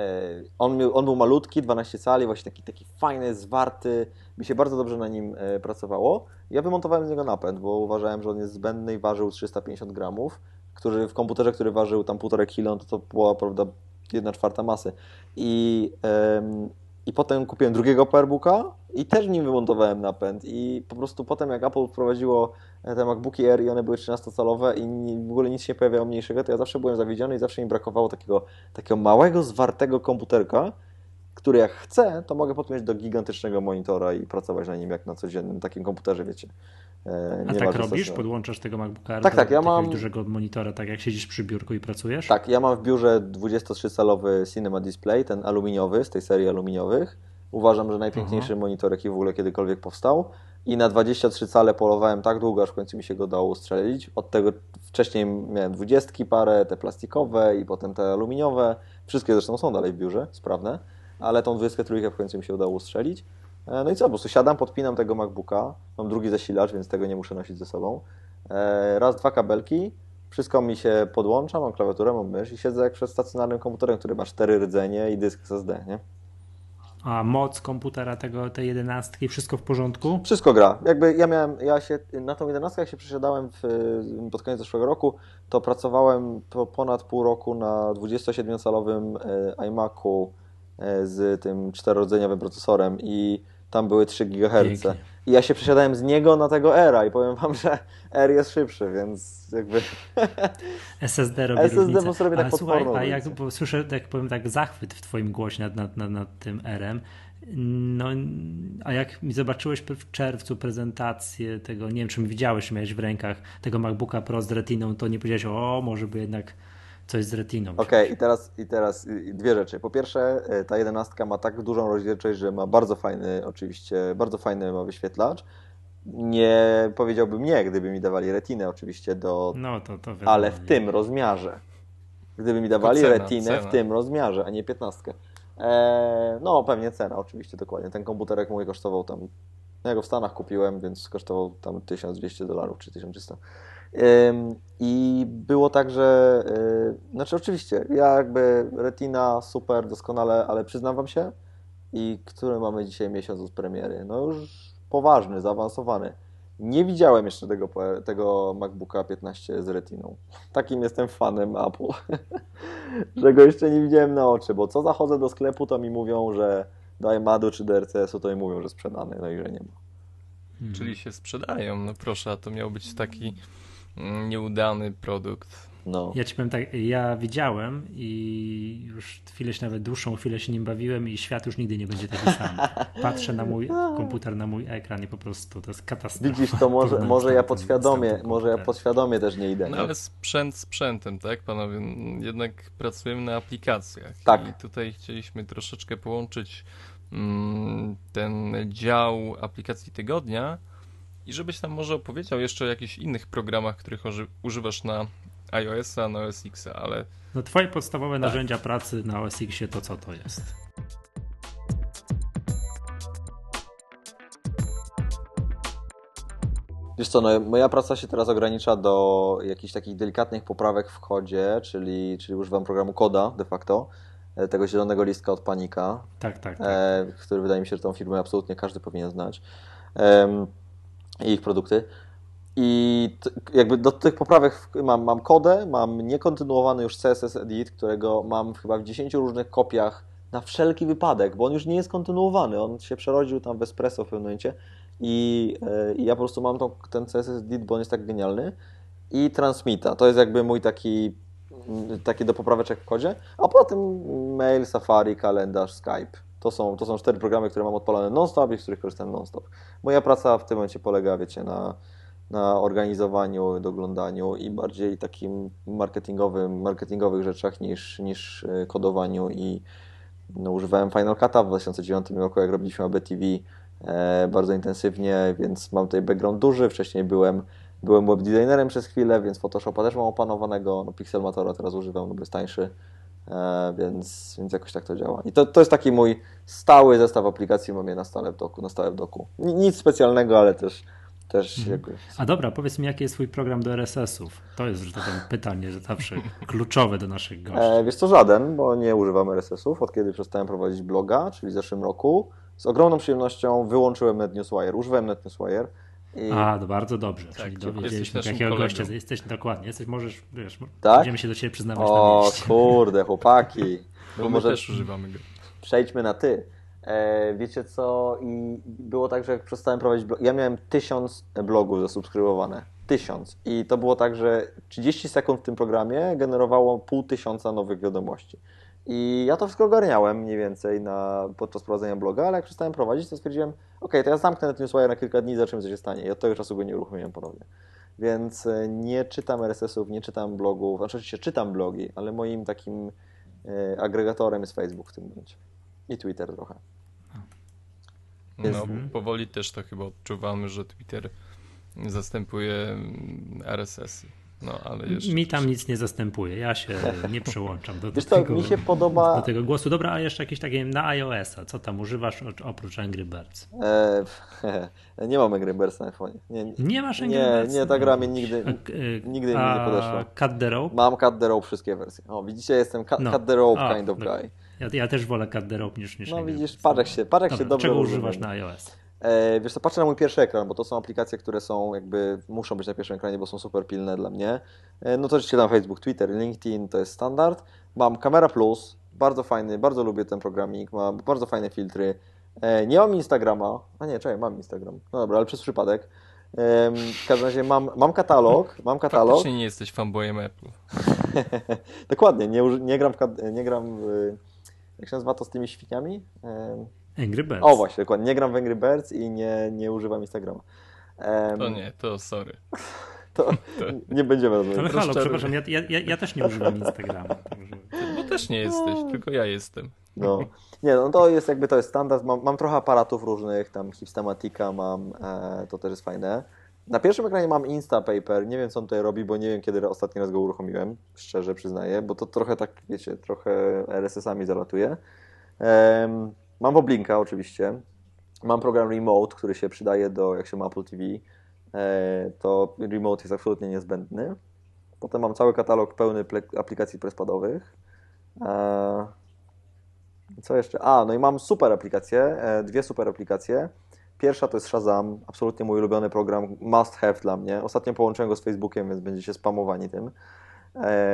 S3: on, miał, on był malutki, 12 cali, właśnie taki, taki fajny, zwarty. Mi się bardzo dobrze na nim e, pracowało. Ja wymontowałem z niego napęd, bo uważałem, że on jest zbędny i ważył 350 gramów, który w komputerze, który ważył tam 1,5 kg, to, to była prawda 1 czwarta masy. I, em, I potem kupiłem drugiego PowerBooka i też nim wymontowałem napęd. I po prostu potem jak Apple wprowadziło te MacBooki Air i one były 13-calowe i w ogóle nic się nie pojawiało mniejszego, to ja zawsze byłem zawiedziony i zawsze mi brakowało takiego, takiego małego, zwartego komputerka, który jak chcę, to mogę podpiąć do gigantycznego monitora i pracować na nim jak na codziennym takim komputerze, wiecie. E,
S1: A tak robisz? Podłączasz tego MacBooka
S3: Tak,
S1: do
S3: tak, ja mam-
S1: dużego monitora, tak jak siedzisz przy biurku i pracujesz?
S3: Tak, ja mam w biurze 23-calowy Cinema Display, ten aluminiowy, z tej serii aluminiowych. Uważam, że najpiękniejszy monitor, jaki w ogóle kiedykolwiek powstał. I na 23 cale polowałem tak długo, aż w końcu mi się go dało ustrzelić. Od tego wcześniej miałem 20 parę, te plastikowe i potem te aluminiowe. Wszystkie zresztą są dalej w biurze, sprawne. Ale tą 23 w końcu mi się udało ustrzelić. E, No i co, po prostu siadam, podpinam tego MacBooka. Mam drugi zasilacz, więc tego nie muszę nosić ze sobą. E, Raz, dwa kabelki, wszystko mi się podłącza, mam klawiaturę, mam mysz i siedzę jak przed stacjonarnym komputerem, który ma cztery rdzenie i dysk SSD, nie?
S1: A moc komputera tego, tej jedenastki, wszystko w porządku?
S3: Wszystko gra. Jakby ja miałem, ja się, na tą 11 jak się przesiadałem w, pod koniec zeszłego roku, to pracowałem po ponad pół roku na 27-calowym e, iMacu z tym czterorodzeniowym procesorem i tam były 3 GHz.
S1: Pięknie.
S3: I ja się przesiadałem z niego na tego Era i powiem wam, że R jest szybszy, więc jakby [LAUGHS]
S1: SSD robi
S3: SSD
S1: różnicę.
S3: prostu robi tak
S1: Ale słuchaj, a jak bo słyszę, tak powiem tak, zachwyt w twoim głosie nad, nad, nad, nad tym R-em, no, a jak mi zobaczyłeś w czerwcu prezentację tego, nie wiem, czy mi widziałeś, czy miałeś w rękach tego MacBooka Pro z retiną, to nie powiedziałeś, o, może by jednak coś z retiną.
S3: Okej, i teraz, i teraz dwie rzeczy. Po pierwsze, y, ta jedenastka ma tak dużą rozdzielczość, że ma bardzo fajny, oczywiście, bardzo fajny ma wyświetlacz. Nie powiedziałbym nie, gdyby mi dawali retinę oczywiście do,
S1: No to, to wiadomo,
S3: ale w
S1: nie?
S3: tym rozmiarze. Gdyby mi dawali
S2: cena,
S3: retinę
S2: cena.
S3: w tym rozmiarze, a nie piętnastkę. Eee, no pewnie cena, oczywiście, dokładnie. Ten komputerek mój kosztował tam, ja go w Stanach kupiłem, więc kosztował tam 1200 dolarów czy 1300. I było tak, że y, znaczy oczywiście, ja jakby retina super, doskonale, ale przyznam wam się, i który mamy dzisiaj miesiąc od premiery, no już poważny, zaawansowany. Nie widziałem jeszcze tego, tego MacBooka 15 z retiną. Takim jestem fanem Apple, [LAUGHS] że go jeszcze nie widziałem na oczy, bo co zachodzę do sklepu, to mi mówią, że do iMadu czy do RCS-u, to mi mówią, że sprzedany, no i że nie ma.
S1: Mhm.
S2: Czyli się sprzedają. No proszę, a to miał być taki nieudany produkt.
S3: No.
S1: Ja ci powiem tak, ja widziałem i już chwilę się, nawet dłuższą chwilę się nim bawiłem i świat już nigdy nie będzie taki sam. [LAUGHS] Patrzę na mój komputer, na mój ekran i po prostu to jest katastrofa.
S3: Widzisz, to może, może ja podświadomie, może ja podświadomie też nie idę.
S2: No ale sprzęt sprzętem, tak panowie? Jednak pracujemy na aplikacjach.
S3: Tak.
S2: I tutaj chcieliśmy troszeczkę połączyć mm, ten dział aplikacji tygodnia i żebyś tam może opowiedział jeszcze o jakichś innych programach, których uży- używasz na iOS-a, na OS X-a, ale
S1: No twoje podstawowe
S3: Tak.
S1: narzędzia pracy na OS X to co to jest?
S3: Wiesz co, no, moja praca się teraz ogranicza do jakichś takich delikatnych poprawek w kodzie, czyli, czyli używam programu Koda de facto. e, tego zielonego listka od Panika,
S1: Tak, tak. tak.
S3: e, który wydaje mi się, że tą firmę absolutnie każdy powinien znać. I ich produkty. I jakby do tych poprawek mam, mam kodę, mam niekontynuowany już CSS Edit, którego mam chyba w 10 różnych kopiach na wszelki wypadek, bo on już nie jest kontynuowany. On się przerodził tam w Espresso w pewnym momencie i, e, i ja po prostu mam tą, ten CSS Edit, bo on jest tak genialny. I Transmita. To jest jakby mój taki, taki do popraweczek w kodzie. A poza tym mail, Safari, kalendarz, Skype. To są, to są cztery programy, które mam odpalone non-stop i z których korzystam non-stop. Moja praca w tym momencie polega, wiecie, na, na organizowaniu, doglądaniu i bardziej takim marketingowym, marketingowych rzeczach niż, niż y, kodowaniu i no, używałem Final Cut'a w 2009 roku, jak robiliśmy ABTV e, bardzo intensywnie, więc mam tutaj background duży. Wcześniej byłem, byłem webdesignerem przez chwilę, więc Photoshopa też mam opanowanego. No, Pixelmatora teraz używam, no bo jest tańszy, e, więc, więc jakoś tak to działa. I to, to jest taki mój stały zestaw aplikacji, mam je na stałe w doku. Na stałe w doku. Ni- Nic specjalnego, ale też, też jakby
S1: A dobra, powiedz mi, jaki jest twój program do RSS-ów? To jest, że tak pytanie, że zawsze kluczowe do naszych gości.
S3: E, wiesz co, żaden, bo nie używam RSS-ów, od kiedy przestałem prowadzić bloga, czyli w zeszłym roku. Z ogromną przyjemnością wyłączyłem NetNewsWire, używałem NetNewsWire. I...
S1: A, to bardzo dobrze.
S2: Tak,
S1: Czyli
S2: jesteś
S1: dowiedzieliśmy,
S2: naszym
S1: jakiego
S2: kolegą.
S1: gościa jesteś. Dokładnie, jesteś, możesz, wiesz,
S3: Tak?
S1: będziemy się do ciebie przyznawać na
S3: O
S1: mieście.
S3: kurde, chłopaki.
S2: Bo my
S3: może
S2: też używamy go.
S3: przejdźmy na ty. E, wiecie co, i było tak, że jak przestałem prowadzić blog, ja miałem tysiąc blogów zasubskrybowane. Tysiąc. I to było tak, że 30 sekund w tym programie generowało pół tysiąca nowych wiadomości. I ja to wszystko ogarniałem mniej więcej na, podczas prowadzenia bloga, ale jak przestałem prowadzić, to stwierdziłem, ok, to ja zamknę ten newswire na kilka dni, zobaczymy co się stanie. I od tego czasu go nie uruchomiłem ponownie. Więc e, nie czytam RSS-ów, nie czytam blogów, znaczy oczywiście czytam blogi, ale moim takim e, agregatorem jest Facebook w tym momencie. I Twitter trochę. Jest-
S2: No, powoli też to chyba odczuwamy, że Twitter zastępuje mm, RSS-y. No, ale jeszcze...
S1: Mi tam nic nie zastępuje. Ja się nie przyłączam do, do,
S3: Wiesz
S1: tego,
S3: mi się podoba-
S1: do tego głosu. Dobra, a jeszcze jakieś takie na iOS-a. Co tam używasz oprócz Angry Birds?
S3: E, [LAUGHS] nie mamy gry Birds na iPhone. Nie, nie,
S1: Nie masz Angry
S3: nie,
S1: Birds?
S3: nie, ta gra mnie nigdy,
S1: A, e,
S3: nigdy mi
S1: a
S3: nie podeszła.
S1: Cut the Rope?
S3: Mam Cut the Rope wszystkie wersje. O, widzicie, jestem cut,
S1: No.
S3: cut the Rope
S1: A,
S3: kind of
S1: dobra.
S3: guy.
S1: Ja, ja też wolę Cut the Rope niż, niż
S3: No
S1: Angry
S3: widzisz, jak się, patrz jak się
S1: Dobra,
S3: dobrze
S1: czego używasz na iOS?
S3: E, wiesz co, patrzę na mój pierwszy ekran, bo to są aplikacje, które są jakby, muszą być na pierwszym ekranie, bo są super pilne dla mnie. E, no to oczywiście tam Facebook, Twitter, LinkedIn, to jest standard. Mam Camera Plus, bardzo fajny, bardzo lubię ten programik, mam bardzo fajne filtry. E, nie mam Instagrama, a nie, czekaj, mam Instagram. No dobra, ale przez przypadek. W każdym razie mam, mam katalog, mam katalog.
S2: Faktycznie nie jesteś fanboyem Apple. [LAUGHS]
S3: Dokładnie, nie, nie gram w, nie gram w, jak się nazywa to z tymi świniami?
S1: Angry Birds.
S3: o właśnie, dokładnie, nie gram w Angry Birds i nie, nie używam Instagrama. Em,
S2: To nie, to sorry. [LAUGHS] [LAUGHS]
S3: To nie będziemy rozmawiać.
S1: Ale halo, przepraszam, ja, ja, ja, też nie używam Instagrama. Także...
S2: Bo też nie jesteś, tylko ja jestem.
S3: No. Nie, no to jest jakby to jest standard. Mam, mam trochę aparatów różnych, tam Hipstamatika mam, e, to też jest fajne. Na pierwszym ekranie mam Instapaper, nie wiem co on tutaj robi, bo nie wiem kiedy ostatni raz go uruchomiłem, szczerze przyznaję, bo to trochę tak, wiecie, trochę RSS-ami zalatuje. Mam Woblinka oczywiście, mam program Remote, który się przydaje do, jak się ma Apple TV, e, to Remote jest absolutnie niezbędny. Potem mam cały katalog pełny aplikacji prespadowych. E, co jeszcze? A, no i mam super aplikacje, e, dwie super aplikacje. Pierwsza to jest Shazam, absolutnie mój ulubiony program, must have dla mnie. Ostatnio połączyłem go z Facebookiem, więc będziecie spamowani tym.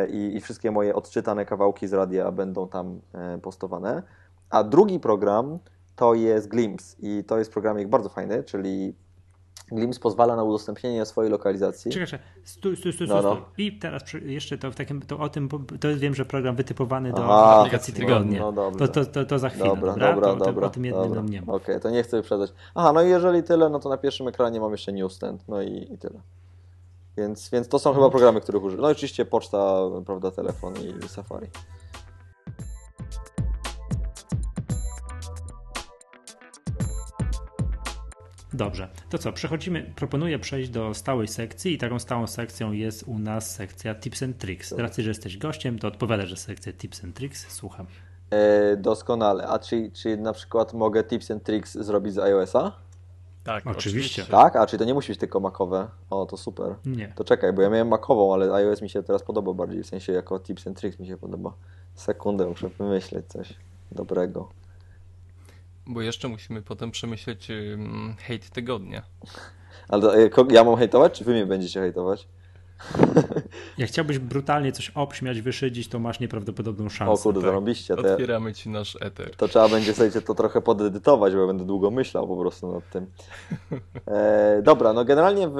S3: I, I wszystkie moje odczytane kawałki z radia będą tam postowane. A drugi program to jest Glimpse i to jest programik bardzo fajny, czyli Glimpse pozwala na udostępnienie swojej lokalizacji.
S1: Czekaj, stój, stój, stój,
S3: No, no.
S1: I teraz jeszcze to w takim, to o tym, to wiem, że program wytypowany do
S3: Aha,
S1: aplikacji
S2: no,
S1: tygodnia.
S3: no dobrze.
S1: to, to, to, to za chwilę,
S3: Dobra,
S1: dobra?
S3: dobra,
S1: to,
S3: dobra.
S1: o tym jednym
S3: dobra.
S1: nie ma.
S3: Okej, to nie chcę wyprzedzać. Aha, no i jeżeli tyle, no to na pierwszym ekranie mam jeszcze Newsstand, no i, i tyle. Więc, więc to są chyba programy, których używam. No i oczywiście poczta, prawda, telefon i Safari.
S1: Dobrze, to co, przechodzimy, proponuję przejść do stałej sekcji i taką stałą sekcją jest u nas sekcja Tips and Tricks. Z racji, że jesteś gościem, to odpowiadasz, że sekcja Tips and Tricks, słucham.
S3: E, doskonale. A czy, czy na przykład mogę tips and tricks zrobić z iOS-a?
S2: Tak,
S1: Oczywiście.
S3: Tak? A czy to nie musi być tylko makowe? O, to super.
S1: Nie.
S3: To czekaj, bo ja miałem makową, ale iOS mi się teraz podoba bardziej, w sensie jako tips and tricks mi się podoba. Sekundę, muszę wymyśleć coś dobrego.
S2: Bo jeszcze musimy potem przemyśleć hejt tygodnia.
S3: Ale e, ja mam hejtować, czy wy mnie będziecie hejtować?
S1: Jak chciałbyś brutalnie coś obśmiać, wyszydzić, to masz nieprawdopodobną szansę.
S3: O kurde, tak. zarobiście.
S2: Otwieramy ci nasz eter.
S3: To trzeba będzie sobie to trochę podedytować, bo ja będę długo myślał po prostu nad tym. E, dobra, no generalnie w,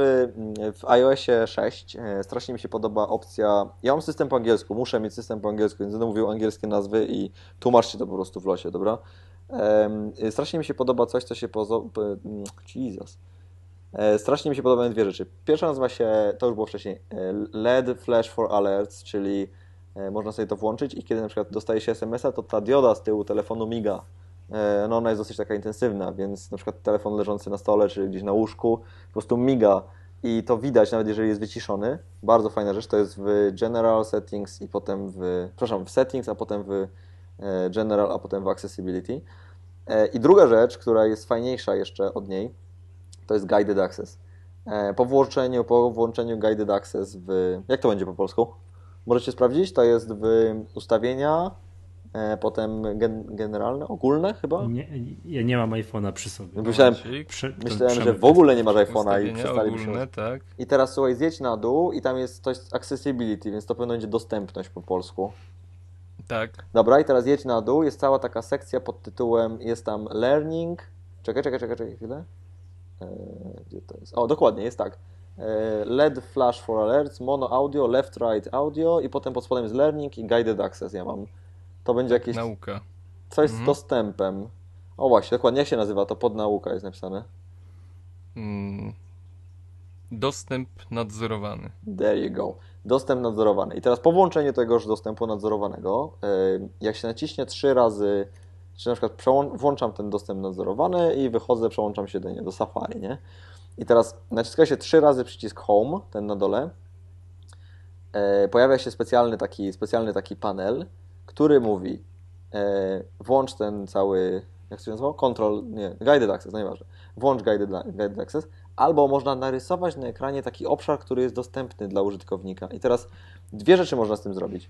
S3: w iOSie 6 e, strasznie mi się podoba opcja. Ja mam system po angielsku, muszę mieć system po angielsku, więc będę mówił angielskie nazwy i tłumaczcie to po prostu w losie, dobra? E, strasznie mi się podoba coś, co się pozo... Jesus E, strasznie mi się podobają dwie rzeczy. Pierwsza nazywa się, to już było wcześniej, e, LED Flash for Alerts, czyli e, można sobie to włączyć i kiedy na przykład dostaje się SMS-a, to ta dioda z tyłu telefonu miga. No ona jest dosyć taka intensywna, więc na przykład telefon leżący na stole czy gdzieś na łóżku po prostu miga i to widać nawet jeżeli jest wyciszony. Bardzo fajna rzecz, to jest w General Settings i potem w, przepraszam, w Settings, a potem w General, a potem w Accessibility. I druga rzecz, która jest fajniejsza jeszcze od niej, to jest Guided Access. E, po włączeniu, po włączeniu Guided Access w... Jak to będzie po polsku? Możecie sprawdzić? To jest w ustawienia, e, potem gen, generalne, ogólne chyba?
S1: Nie, ja nie mam iPhone'a przy sobie.
S3: Myślałem, Prze, myślałem że w ogóle nie masz iPhone'a i przestali
S2: ogólne, tak.
S3: I teraz słuchaj, zjedź na dół i tam jest coś accessibility, więc to pewno będzie dostępność po polsku.
S2: Tak.
S3: Dobra, i teraz jedź na dół, jest cała taka sekcja pod tytułem, jest tam learning, czekaj, czekaj, czekaj, czekaj chwilę. E, gdzie to jest? O, dokładnie, jest tak. E, LED flash for alerts, mono audio, left right audio i potem pod spodem jest learning i guided access ja mam. To będzie jakieś...
S2: Nauka.
S3: Coś mhm. z dostępem. O właśnie, dokładnie, jak się nazywa? To pod nauka jest napisane.
S2: Hmm. Dostęp nadzorowany.
S3: There you go. Dostęp nadzorowany. I teraz po włączeniu tegoż dostępu nadzorowanego, e, jak się naciśnie trzy razy czy na przykład włączam ten dostęp nadzorowany i wychodzę, przełączam się do, nie, do Safari, nie? I teraz naciska się trzy razy przycisk Home, ten na dole. E, pojawia się specjalny taki, specjalny taki panel, który mówi e, włącz ten cały, jak się nazywa? Control, nie, Guided Access, nieważne. Włącz guided, guided Access, albo można narysować na ekranie taki obszar, który jest dostępny dla użytkownika. I teraz dwie rzeczy można z tym zrobić.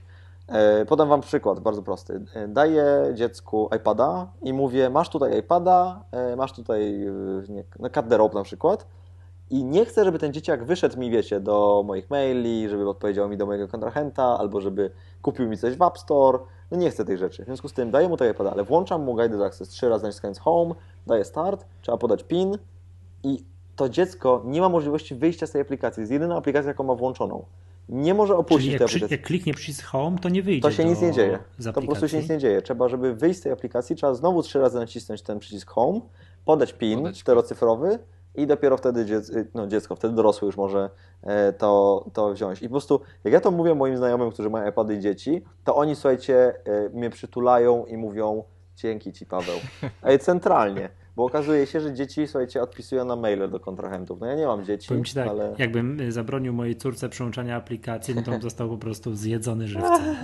S3: E, podam Wam przykład bardzo prosty. E, daję dziecku iPada i mówię, masz tutaj iPada, e, masz tutaj nie, no, na przykład i nie chcę, żeby ten dzieciak wyszedł mi, wiecie, do moich maili, żeby odpowiedział mi do mojego kontrahenta, albo żeby kupił mi coś w App Store. No nie chcę tej rzeczy. W związku z tym daję mu tego iPada, ale włączam mu Guided Access trzy razy naciskając Home, daję Start, trzeba podać PIN i to dziecko nie ma możliwości wyjścia z tej aplikacji. Jest jedyna aplikacja, jaką ma włączoną nie może opuścić
S1: Czyli
S3: jak, tej aplikacji.
S1: jak kliknie przycisk Home, to nie wyjdzie.
S3: To się nic nie dzieje. To po prostu się nic nie dzieje. Trzeba, żeby wyjść z tej aplikacji, trzeba znowu trzy razy nacisnąć ten przycisk Home, podać PIN podać czterocyfrowy i dopiero wtedy dziecko, no dziecko, wtedy dorosły już może e, to, to wziąć. I po prostu, jak ja to mówię moim znajomym, którzy mają iPady i dzieci, to oni, słuchajcie, e, mnie przytulają i mówią dzięki Ci, Paweł. [LAUGHS] Ej, centralnie. Bo okazuje się, że dzieci, słuchajcie, odpisują na maile do kontrahentów. No ja nie mam dzieci,
S1: Powiem ci tak,
S3: ale...
S1: jakbym y, zabronił mojej córce przełączania aplikacji, no to on [LAUGHS] został po prostu zjedzony żywcem.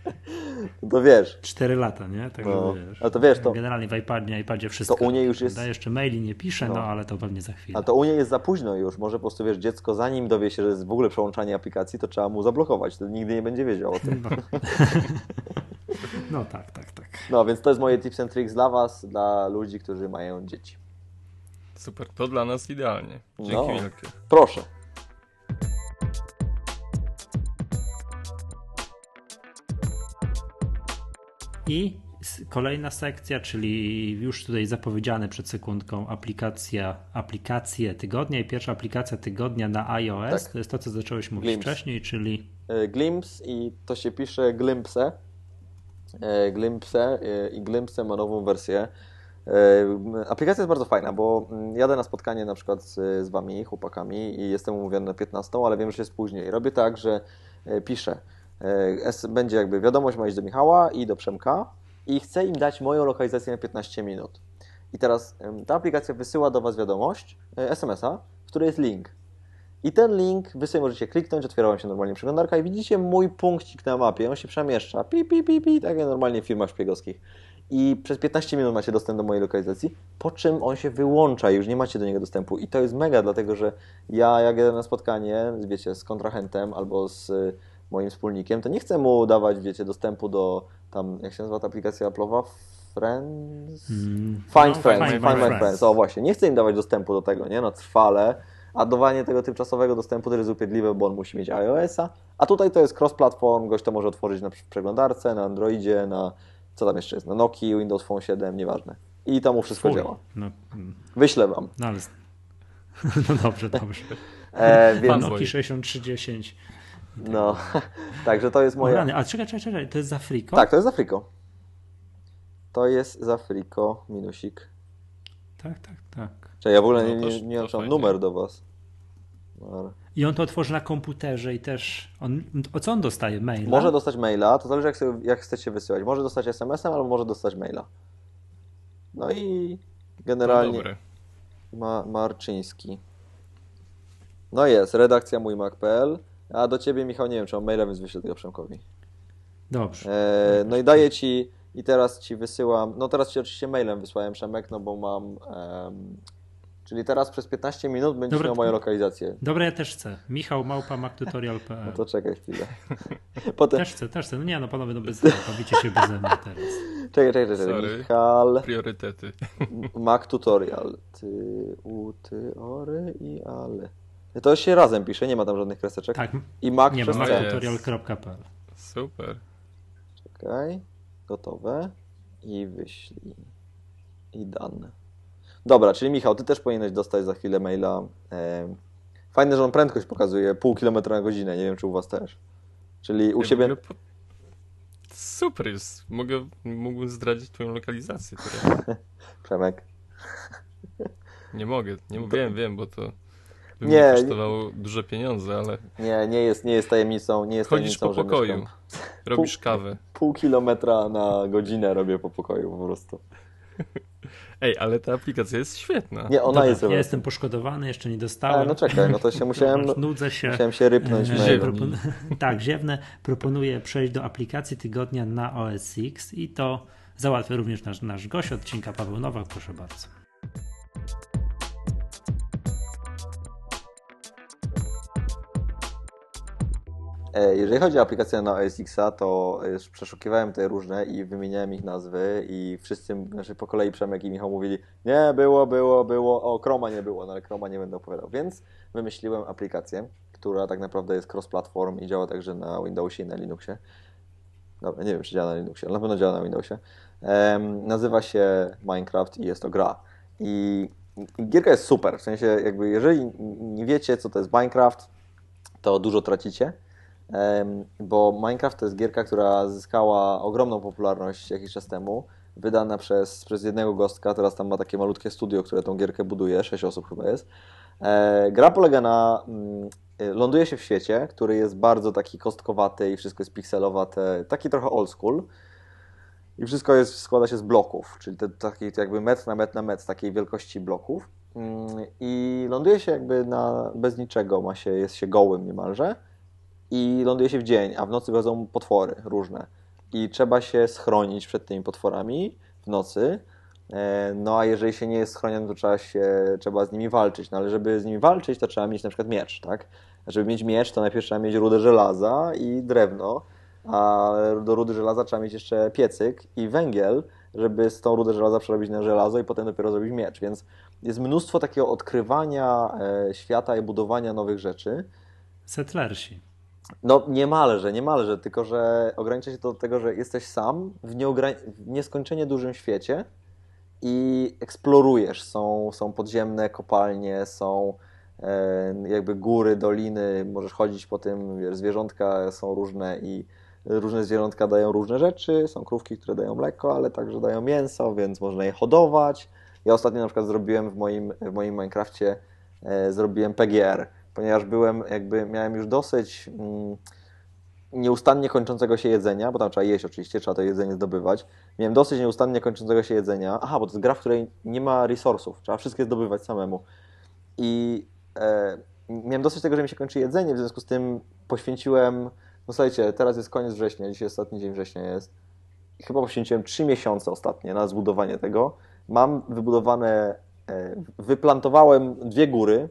S1: [LAUGHS]
S3: to wiesz.
S1: Cztery lata, nie? Tak
S3: no, wiesz. Ale to wiesz, to...
S1: Generalnie w iPadzie, iPadzie wszystko.
S3: To u niej już jest...
S1: Da jeszcze maili nie pisze, no. no. ale to pewnie za chwilę.
S3: A to u niej jest za późno już. Może po prostu, wiesz, dziecko zanim dowie się, że jest w ogóle przełączanie aplikacji, to trzeba mu zablokować. To nigdy nie będzie wiedział o tym. [LAUGHS]
S1: No. tak, tak, tak.
S3: No, więc to jest moje tips and tricks dla Was, dla ludzi, którzy mają dzieci.
S2: Super, to dla nas idealnie. Dzięki no, wielkie.
S3: Proszę.
S1: I kolejna sekcja, czyli już tutaj zapowiedziane przed sekundką aplikacja, aplikacje tygodnia i pierwsza aplikacja tygodnia na iOS, tak. to jest to, co zacząłeś mówić Glimpse. wcześniej, czyli...
S3: E, Glimpse i to się pisze Glimpse. E, Glimpse e, i Glimpse ma nową wersję E, aplikacja jest bardzo fajna, bo mm, jadę na spotkanie na przykład z, z Wami, chłopakami i jestem umówiony na 15, ale wiem, że jest później. Robię tak, że piszę, będzie jakby wiadomość ma iść do Michała i do Przemka i chcę im dać moją lokalizację na 15 minut. I teraz ta aplikacja wysyła do Was wiadomość, SMS-a, w której jest link. I ten link wy sobie możecie kliknąć, otwiera Wam się normalnie przeglądarka i widzicie mój punkcik na mapie, on się przemieszcza, pi, pi, pi, pi, tak jak normalnie w firmach szpiegowskich i przez 15 minut macie dostęp do mojej lokalizacji, po czym on się wyłącza i już nie macie do niego dostępu. I to jest mega, dlatego że ja jak jadę na spotkanie, wiecie, z kontrahentem albo z moim wspólnikiem, to nie chcę mu dawać, wiecie, dostępu do tam, jak się nazywa ta aplikacja Apple'owa? Friends?
S1: Mm,
S3: Find
S1: no,
S3: Friends,
S1: Find
S3: Find,
S1: My
S3: My
S1: Friends.
S3: Friends. O właśnie, nie chcę im dawać dostępu do tego, nie, no trwale, a dawanie tego tymczasowego dostępu to jest upierdliwe, bo on musi mieć iOS-a, a tutaj to jest cross-platform, gość to może otworzyć na przeglądarce, na Androidzie, na, co tam jeszcze jest, na Nokii, Windows Phone 7, nieważne. I to mu wszystko
S1: Fuj.
S3: działa.
S1: No,
S3: Wyślę wam.
S1: no ale... [LAUGHS] No dobrze, dobrze.
S3: E, więc,
S2: Fanboy.
S1: Noki 6310.
S3: no, [LAUGHS] także to jest
S1: rany, a czekaj, czekaj, czekaj, to jest za Frico?
S3: Tak, to jest z Afriko. To jest z Afriko, minusik.
S1: Tak, tak, tak.
S3: Czyli ja w ogóle
S2: No
S3: nie, nie, nie
S2: to
S3: numer do was. Ale...
S1: I on to otworzy na komputerze i też. On, o co on dostaje? Maila?
S3: Może dostać maila, to zależy jak, sobie, jak chcecie wysyłać. Może dostać SMS-em, albo może dostać maila. No i generalnie. Ma, Marczyński. No jest, redakcja mój mac.pl. A do ciebie, Michał, nie wiem, czy mam maila, więc wyślę tego Przemkowi.
S1: Dobrze.
S3: E, no i daję ci, i teraz ci wysyłam, no teraz ci oczywiście mailem wysłałem Przemek, no bo mam, em, czyli teraz przez 15 minut będziesz
S1: Dobra,
S3: miał moją lokalizację.
S1: Dobra, ja też chcę. Michał Małpa mactutorial.pl
S3: No to czekaj chwilę. [LAUGHS] Potem,
S1: Też chcę, też chcę. No nie, no panowie, no bez bawicie się beze mnie teraz.
S3: czekaj, czekaj, czekaj.
S2: Sorry.
S3: Michal,
S2: Priorytety.
S3: Mac Tutorial. Ty, u, ty, ory i ale. To się razem pisze, nie ma tam żadnych kreseczek.
S1: Tak,
S3: I Mac
S1: nie ma
S3: przez
S2: ma-
S3: C.
S1: mactutorial.pl.
S2: Super.
S3: Czekaj, gotowe i wyślij. I dane. Dobra, czyli Michał, ty też powinieneś dostać za chwilę maila. Em, Fajne, że on prędkość pokazuje, pół kilometra na godzinę, nie wiem czy u was też. Czyli u
S2: Ja
S3: siebie...
S2: ogóle po- Super jest. Mogę, mógłbym zdradzić twoją lokalizację. [LAUGHS]
S3: Przemek.
S2: Nie mogę. Nie, wiem, wiem, bo to by
S3: Nie,
S2: mnie kosztowało duże pieniądze, ale
S3: Nie, nie jest, nie jest tajemnicą, nie jest
S2: chodzisz
S3: tajemnicą,
S2: po pokoju,
S3: mieszkam. [LAUGHS]
S2: robisz
S3: Pół-
S2: kawę.
S3: Pół kilometra na godzinę robię po pokoju po prostu. [LAUGHS]
S2: Ej, ale ta aplikacja jest świetna.
S3: Nie, ona
S1: Dobra,
S3: jest
S1: ja jestem poszkodowany, jeszcze nie
S3: Ale
S1: dostałem.
S3: no czekaj, no to się [LAUGHS] musiałem,
S1: nudzę się.
S3: musiałem się rypnąć
S1: E, propon- tak, ziewnę. Proponuję przejść do aplikacji tygodnia na OS X i to załatwia również nasz, nasz gość odcinka Paweł Nowak. Proszę bardzo.
S3: Jeżeli chodzi o aplikację na OS X-a, to przeszukiwałem te różne i wymieniałem ich nazwy i wszyscy, znaczy po kolei Przemek i Michał mówili nie, było, było, było, o, Chroma nie było, no ale Chroma nie będę opowiadał, więc wymyśliłem aplikację, która tak naprawdę jest cross-platform i działa także na Windowsie i na Linuxie. Dobra, nie wiem, czy działa na Linuxie, ale na pewno działa na Windowsie. Nazywa się Minecraft i jest to gra. I gierka jest super, w sensie jakby jeżeli nie wiecie, co to jest Minecraft, to dużo tracicie. Bo Minecraft to jest gierka, która zyskała ogromną popularność jakiś czas temu, wydana przez, przez jednego gostka, teraz tam ma takie malutkie studio, które tą gierkę buduje, sześć osób chyba jest. E, gra polega na, mm, e, ląduje się w świecie, który jest bardzo taki kostkowaty i wszystko jest pikselowate, taki trochę old school. I wszystko jest, składa się z bloków, czyli te, taki jakby metr na metr na metr takiej wielkości bloków. Mm, I ląduje się jakby na, bez niczego, ma się, jest się gołym niemalże i ląduje się w dzień, a w nocy wychodzą potwory różne. I trzeba się schronić przed tymi potworami w nocy. E, No a jeżeli się nie jest schroniony, to trzeba, się, trzeba z nimi walczyć. No ale żeby z nimi walczyć, to trzeba mieć na przykład miecz, tak? A żeby mieć miecz, to najpierw trzeba mieć rudę żelaza i drewno, a do rudy żelaza trzeba mieć jeszcze piecyk i węgiel, żeby z tą rudę żelaza przerobić na żelazo i potem dopiero zrobić miecz. Więc jest mnóstwo takiego odkrywania e, świata i budowania nowych rzeczy.
S1: Settlersi.
S3: No niemalże, niemalże, tylko że ogranicza się to do tego, że jesteś sam w, w nieskończenie dużym świecie i eksplorujesz. Są, są podziemne kopalnie, są e, jakby góry, doliny, możesz chodzić po tym, wiesz, zwierzątka są różne i różne zwierzątka dają różne rzeczy. Są krówki, które dają mleko, ale także dają mięso, więc można je hodować. Ja ostatnio na przykład zrobiłem w moim, w moim Minecrafcie, e, zrobiłem PGR, ponieważ byłem, jakby miałem już dosyć mm, nieustannie kończącego się jedzenia, bo tam trzeba jeść oczywiście, trzeba to jedzenie zdobywać. Miałem dosyć nieustannie kończącego się jedzenia. Aha, bo to jest gra, w której nie ma resursów, trzeba wszystkie zdobywać samemu. I e, miałem dosyć tego, że mi się kończy jedzenie, w związku z tym poświęciłem, no słuchajcie, teraz jest koniec września, dzisiaj ostatni dzień września jest. Chyba poświęciłem 3 miesiące ostatnie na zbudowanie tego. Mam wybudowane, e, wyplantowałem dwie góry,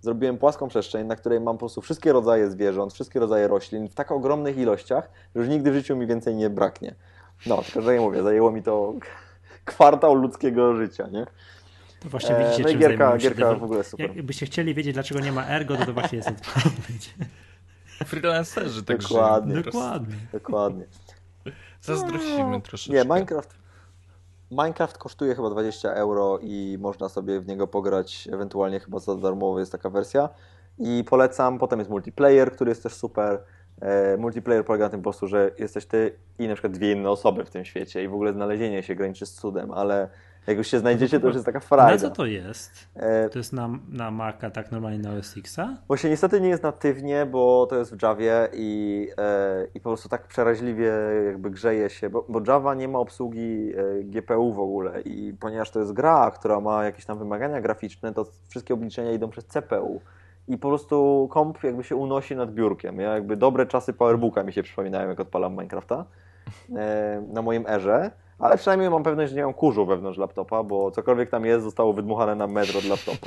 S3: zrobiłem płaską przestrzeń, na której mam po prostu wszystkie rodzaje zwierząt, wszystkie rodzaje roślin w tak ogromnych ilościach, że już nigdy w życiu mi więcej nie braknie. No, tylko że ja mówię, zajęło mi to [LAUGHS] kwartał ludzkiego życia, nie?
S1: To właśnie widzicie,
S3: no
S1: czym
S3: gierka, gierka w ogóle super.
S1: Jakbyście chcieli wiedzieć, dlaczego nie ma ergo, to to właśnie jest [LAUGHS] odpowiedź.
S2: Freelancerzy tak
S3: Dokładnie.
S2: żyją.
S1: Dokładnie.
S3: Dokładnie.
S2: Zazdrościmy troszeczkę.
S3: Nie, Minecraft. Minecraft kosztuje chyba 20 euro i można sobie w niego pograć, ewentualnie chyba za darmowo jest taka wersja. I polecam, potem jest multiplayer, który jest też super. E, multiplayer polega na tym po prostu, że jesteś ty i na przykład dwie inne osoby w tym świecie i w ogóle znalezienie się graniczy z cudem, ale jak już się znajdziecie, to już jest taka
S1: Na
S3: frajda.
S1: co to jest?
S3: E,
S1: To jest na, na Maca, tak normalnie na OS X-a?
S3: Właśnie niestety nie jest natywnie, bo to jest w Javie i, e, i po prostu tak przeraźliwie jakby grzeje się, bo, bo Java nie ma obsługi e, GPU w ogóle i ponieważ to jest gra, która ma jakieś tam wymagania graficzne, to wszystkie obliczenia idą przez CPU i po prostu komp jakby się unosi nad biurkiem. Ja jakby dobre czasy Powerbooka mi się przypominają, jak odpalam Minecrafta na moim erze. Ale przynajmniej mam pewność, że nie mam kurzu wewnątrz laptopa, bo cokolwiek tam jest, zostało wydmuchane na metr od laptopa.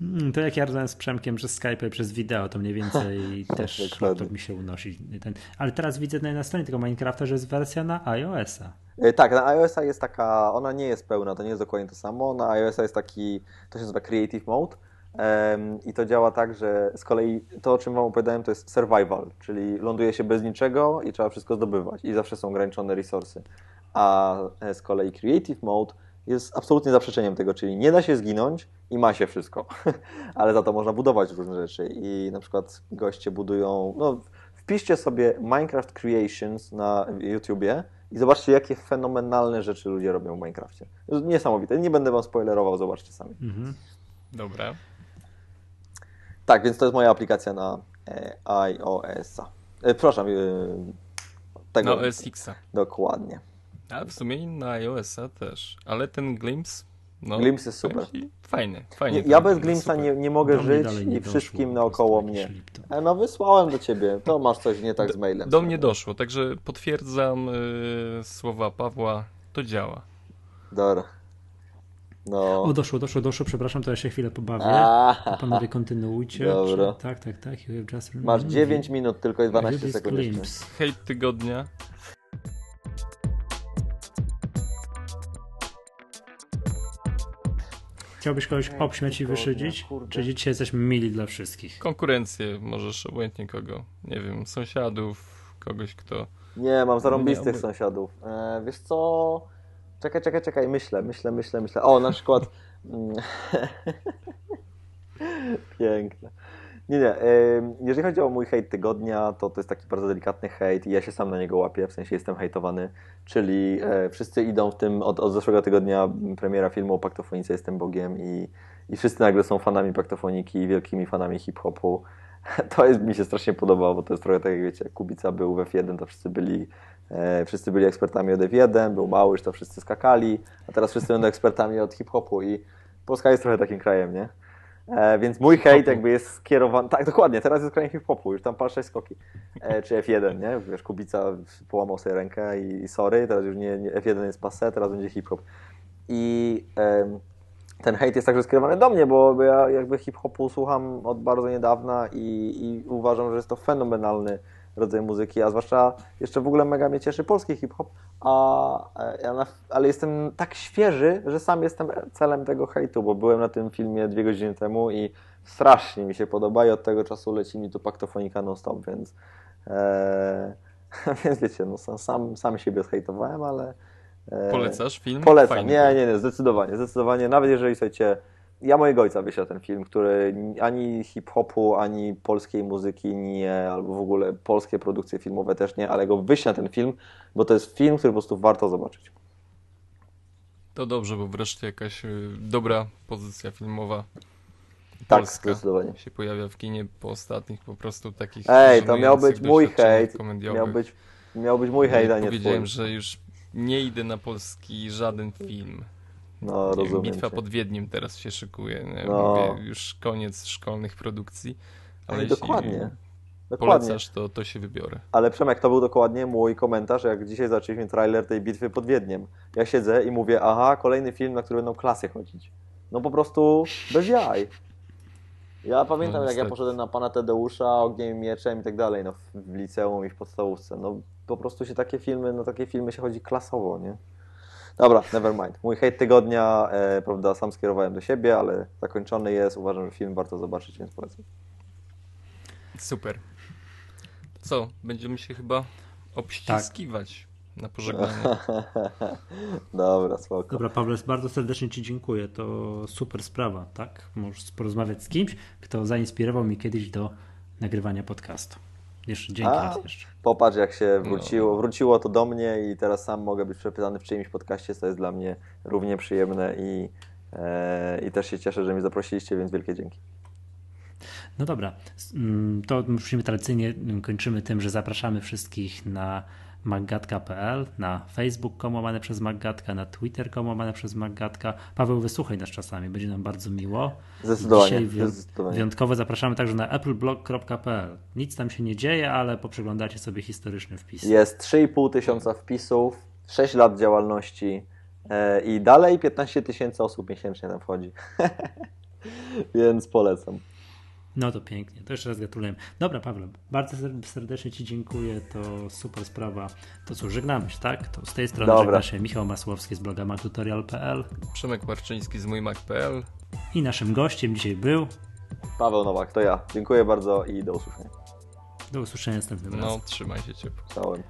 S1: Mm, [LAUGHS] To jak ja rozmawiam z Przemkiem przez Skype, przez wideo, to mniej więcej [LAUGHS] też laptop mi się unosi. Ten. Ale teraz widzę na, stronie tego Minecrafta, że jest wersja na iOS-a.
S3: E, Tak, na iOS-a jest taka, ona nie jest pełna, to nie jest dokładnie to samo. Na iOS-a jest taki, to się nazywa Creative Mode i to działa tak, że z kolei to, o czym Wam opowiadałem, to jest survival, czyli ląduje się bez niczego i trzeba wszystko zdobywać i zawsze są ograniczone resursy. A e, z kolei Creative Mode jest absolutnie zaprzeczeniem tego, czyli nie da się zginąć i ma się wszystko, [LAUGHS] ale za to można budować różne rzeczy i na przykład goście budują, no wpiszcie sobie Minecraft Creations na YouTubie i zobaczcie, jakie fenomenalne rzeczy ludzie robią w Minecrafcie. Niesamowite. Nie będę wam spoilerował, zobaczcie sami.
S1: Mhm.
S2: Dobra.
S3: Tak, więc to jest moja aplikacja na e, iOS-a. E, przepraszam, e, tego.
S2: Na OS X-a.
S3: Dokładnie.
S2: A w sumie na iOS-a też. Ale ten Glimpse. No,
S3: Glimpse jest super.
S2: Fajny, to
S3: ja bez Glimpsa nie, nie mogę
S1: Do
S3: żyć
S1: nie
S3: i wszystkim naokoło mnie. E, no wysłałem do ciebie. To masz coś nie tak z mailem.
S2: Do mnie doszło, także potwierdzam y, słowa Pawła. To działa.
S3: Dobra. No.
S1: O, doszło, doszło, doszło, przepraszam, to ja się chwilę pobawię.
S3: A,
S1: Panowie, kontynuujcie.
S3: Dobra.
S1: Tak, tak, tak. You have just
S3: masz 9 minut, tylko i 12
S1: This
S3: sekund.
S2: Hejt tygodnia.
S1: Chciałbyś kogoś obśmiać i wyszydzić?
S3: kurde.
S1: Czy dzisiaj jesteśmy mili dla wszystkich?
S2: Konkurencję, możesz obojętnie kogo. Nie wiem, sąsiadów, kogoś, kto...
S3: Nie, mam zarąbistych
S2: Nie,
S3: sąsiadów. E, wiesz co? Czekaj, czekaj, czekaj, myślę, myślę, myślę, myślę. O, na przykład. mm, [LAUGHS] Piękne. Nie, nie. Jeżeli chodzi o mój hejt tygodnia, to to jest taki bardzo delikatny hejt i ja się sam na niego łapię, w sensie jestem hejtowany, czyli e, wszyscy idą w tym, od, od zeszłego tygodnia premiera filmu o paktofonice Jestem Bogiem i, i wszyscy nagle są fanami paktofoniki wielkimi fanami hip-hopu. [LAUGHS] To jest, mi się strasznie podoba, bo to jest trochę tak jak wiecie, Kubica był w F1, to wszyscy byli, wszyscy byli ekspertami od F1, był Małysz, to wszyscy skakali, a teraz wszyscy będą ekspertami od hip-hopu i Polska jest trochę takim krajem, nie? E, więc mój hejt jakby jest skierowany, tak dokładnie, teraz jest krajem hip-hopu, już tam pal 6 skoki, e, czy F1, nie? Wiesz, Kubica połamał sobie rękę i, i sorry, teraz już nie, nie F1 jest passe, teraz będzie hip-hop. I em, ten hejt jest także skierowany do mnie, bo bo ja jakby hip-hopu słucham od bardzo niedawna i, i uważam, że jest to fenomenalny rodzaj muzyki, a zwłaszcza jeszcze w ogóle mega mnie cieszy polski hip-hop, a, e, na, ale jestem tak świeży, że sam jestem celem tego hejtu, bo byłem na tym filmie dwie godziny temu i strasznie mi się podoba i od tego czasu leci mi tu paktofonika non-stop, więc e, [LAUGHS] więc wiecie, no, sam- sam, sam siebie zhejtowałem, ale e,
S2: Polecasz film?
S3: Polecam.
S2: Fajny
S3: nie, nie, nie, zdecydowanie, zdecydowanie. Nawet jeżeli słuchajcie, ja mojego ojca wyślę ten film, który ani hip-hopu, ani polskiej muzyki nie, albo w ogóle polskie produkcje filmowe też nie, ale go wyślę ten film, bo to jest film, który po prostu warto zobaczyć.
S2: To dobrze, bo wreszcie jakaś y, dobra pozycja filmowa
S3: Tak,
S2: polska
S3: zdecydowanie.
S2: się pojawia w kinie po ostatnich po prostu takich
S3: Ej, to miał być mój hejt, miał być, miał być mój hejt, a nie
S2: Powiedziałem,
S3: twój.
S2: że już nie idę na polski żaden film.
S3: No, rozumiem
S2: Bitwa
S3: cię.
S2: pod Wiedniem teraz się szykuje. Nie?
S3: No.
S2: Mówię, już koniec szkolnych produkcji. Ale
S3: Ej, dokładnie. Dokładnie.
S2: polecasz, to, to się wybiorę.
S3: Ale Przemek, to był dokładnie mój komentarz, jak dzisiaj zaczęliśmy trailer tej bitwy pod Wiedniem. Ja siedzę i mówię, aha, kolejny film, na który będą klasy chodzić. no po prostu bez jaj. Ja pamiętam,
S2: No,
S3: jak ja poszedłem na pana Tadeusza, Ogniem i Mieczem i tak dalej, no, w, w liceum i w podstawówce. No po prostu się takie filmy, no takie filmy się chodzi klasowo, nie? Dobra, never mind. Mój hejt tygodnia, e, prawda, sam skierowałem do siebie, ale zakończony jest. Uważam, że film warto zobaczyć, więc polecam.
S2: Super. Co, będziemy się chyba obściskiwać na pożegnanie. [LAUGHS]
S3: Dobra, spoko.
S1: Dobra, Pawle, bardzo serdecznie Ci dziękuję. To super sprawa, tak? Możesz porozmawiać z kimś, kto zainspirował mnie kiedyś do nagrywania podcastu. Jeszcze dzięki
S3: A.
S1: raz jeszcze.
S3: Popatrz, jak się
S2: No.
S3: wróciło. Wróciło to do mnie i teraz sam mogę być przepytany w czyimś podcaście, co jest dla mnie równie przyjemne i, e, i też się cieszę, że mnie zaprosiliście, więc wielkie dzięki.
S1: No dobra, mm, to musimy tradycyjnie kończymy tym, że zapraszamy wszystkich na maggatka.pl, na facebook łamane przez maggatka, na twitter łamane przez maggatka. Paweł, wysłuchaj nas czasami, będzie nam bardzo miło.
S3: Zdecydowanie,
S1: Dzisiaj
S3: zdecydowanie.
S1: wyjątkowo zapraszamy także na appleblog.pl. Nic tam się nie dzieje, ale poprzeglądacie sobie historyczny wpis.
S3: Jest 3,5 tysiąca wpisów, 6 lat działalności e, i dalej 15 tysięcy osób miesięcznie tam wchodzi. [LAUGHS] więc polecam.
S1: No to pięknie, to jeszcze raz gratuluję. Dobra, Paweł, bardzo ser- serdecznie Ci dziękuję, to super sprawa. To co, żegnamy się, tak? To z tej strony
S3: Dobra.
S1: żegna się Michał Masłowski z bloga mactutorial.pl
S2: Przemek Marczyński z mójmak.pl.
S1: i naszym gościem dzisiaj był.
S3: Paweł Nowak, to ja. Dziękuję bardzo i do usłyszenia.
S1: Do usłyszenia następnym razem.
S2: No, trzymaj się ciepło.
S3: Czołem.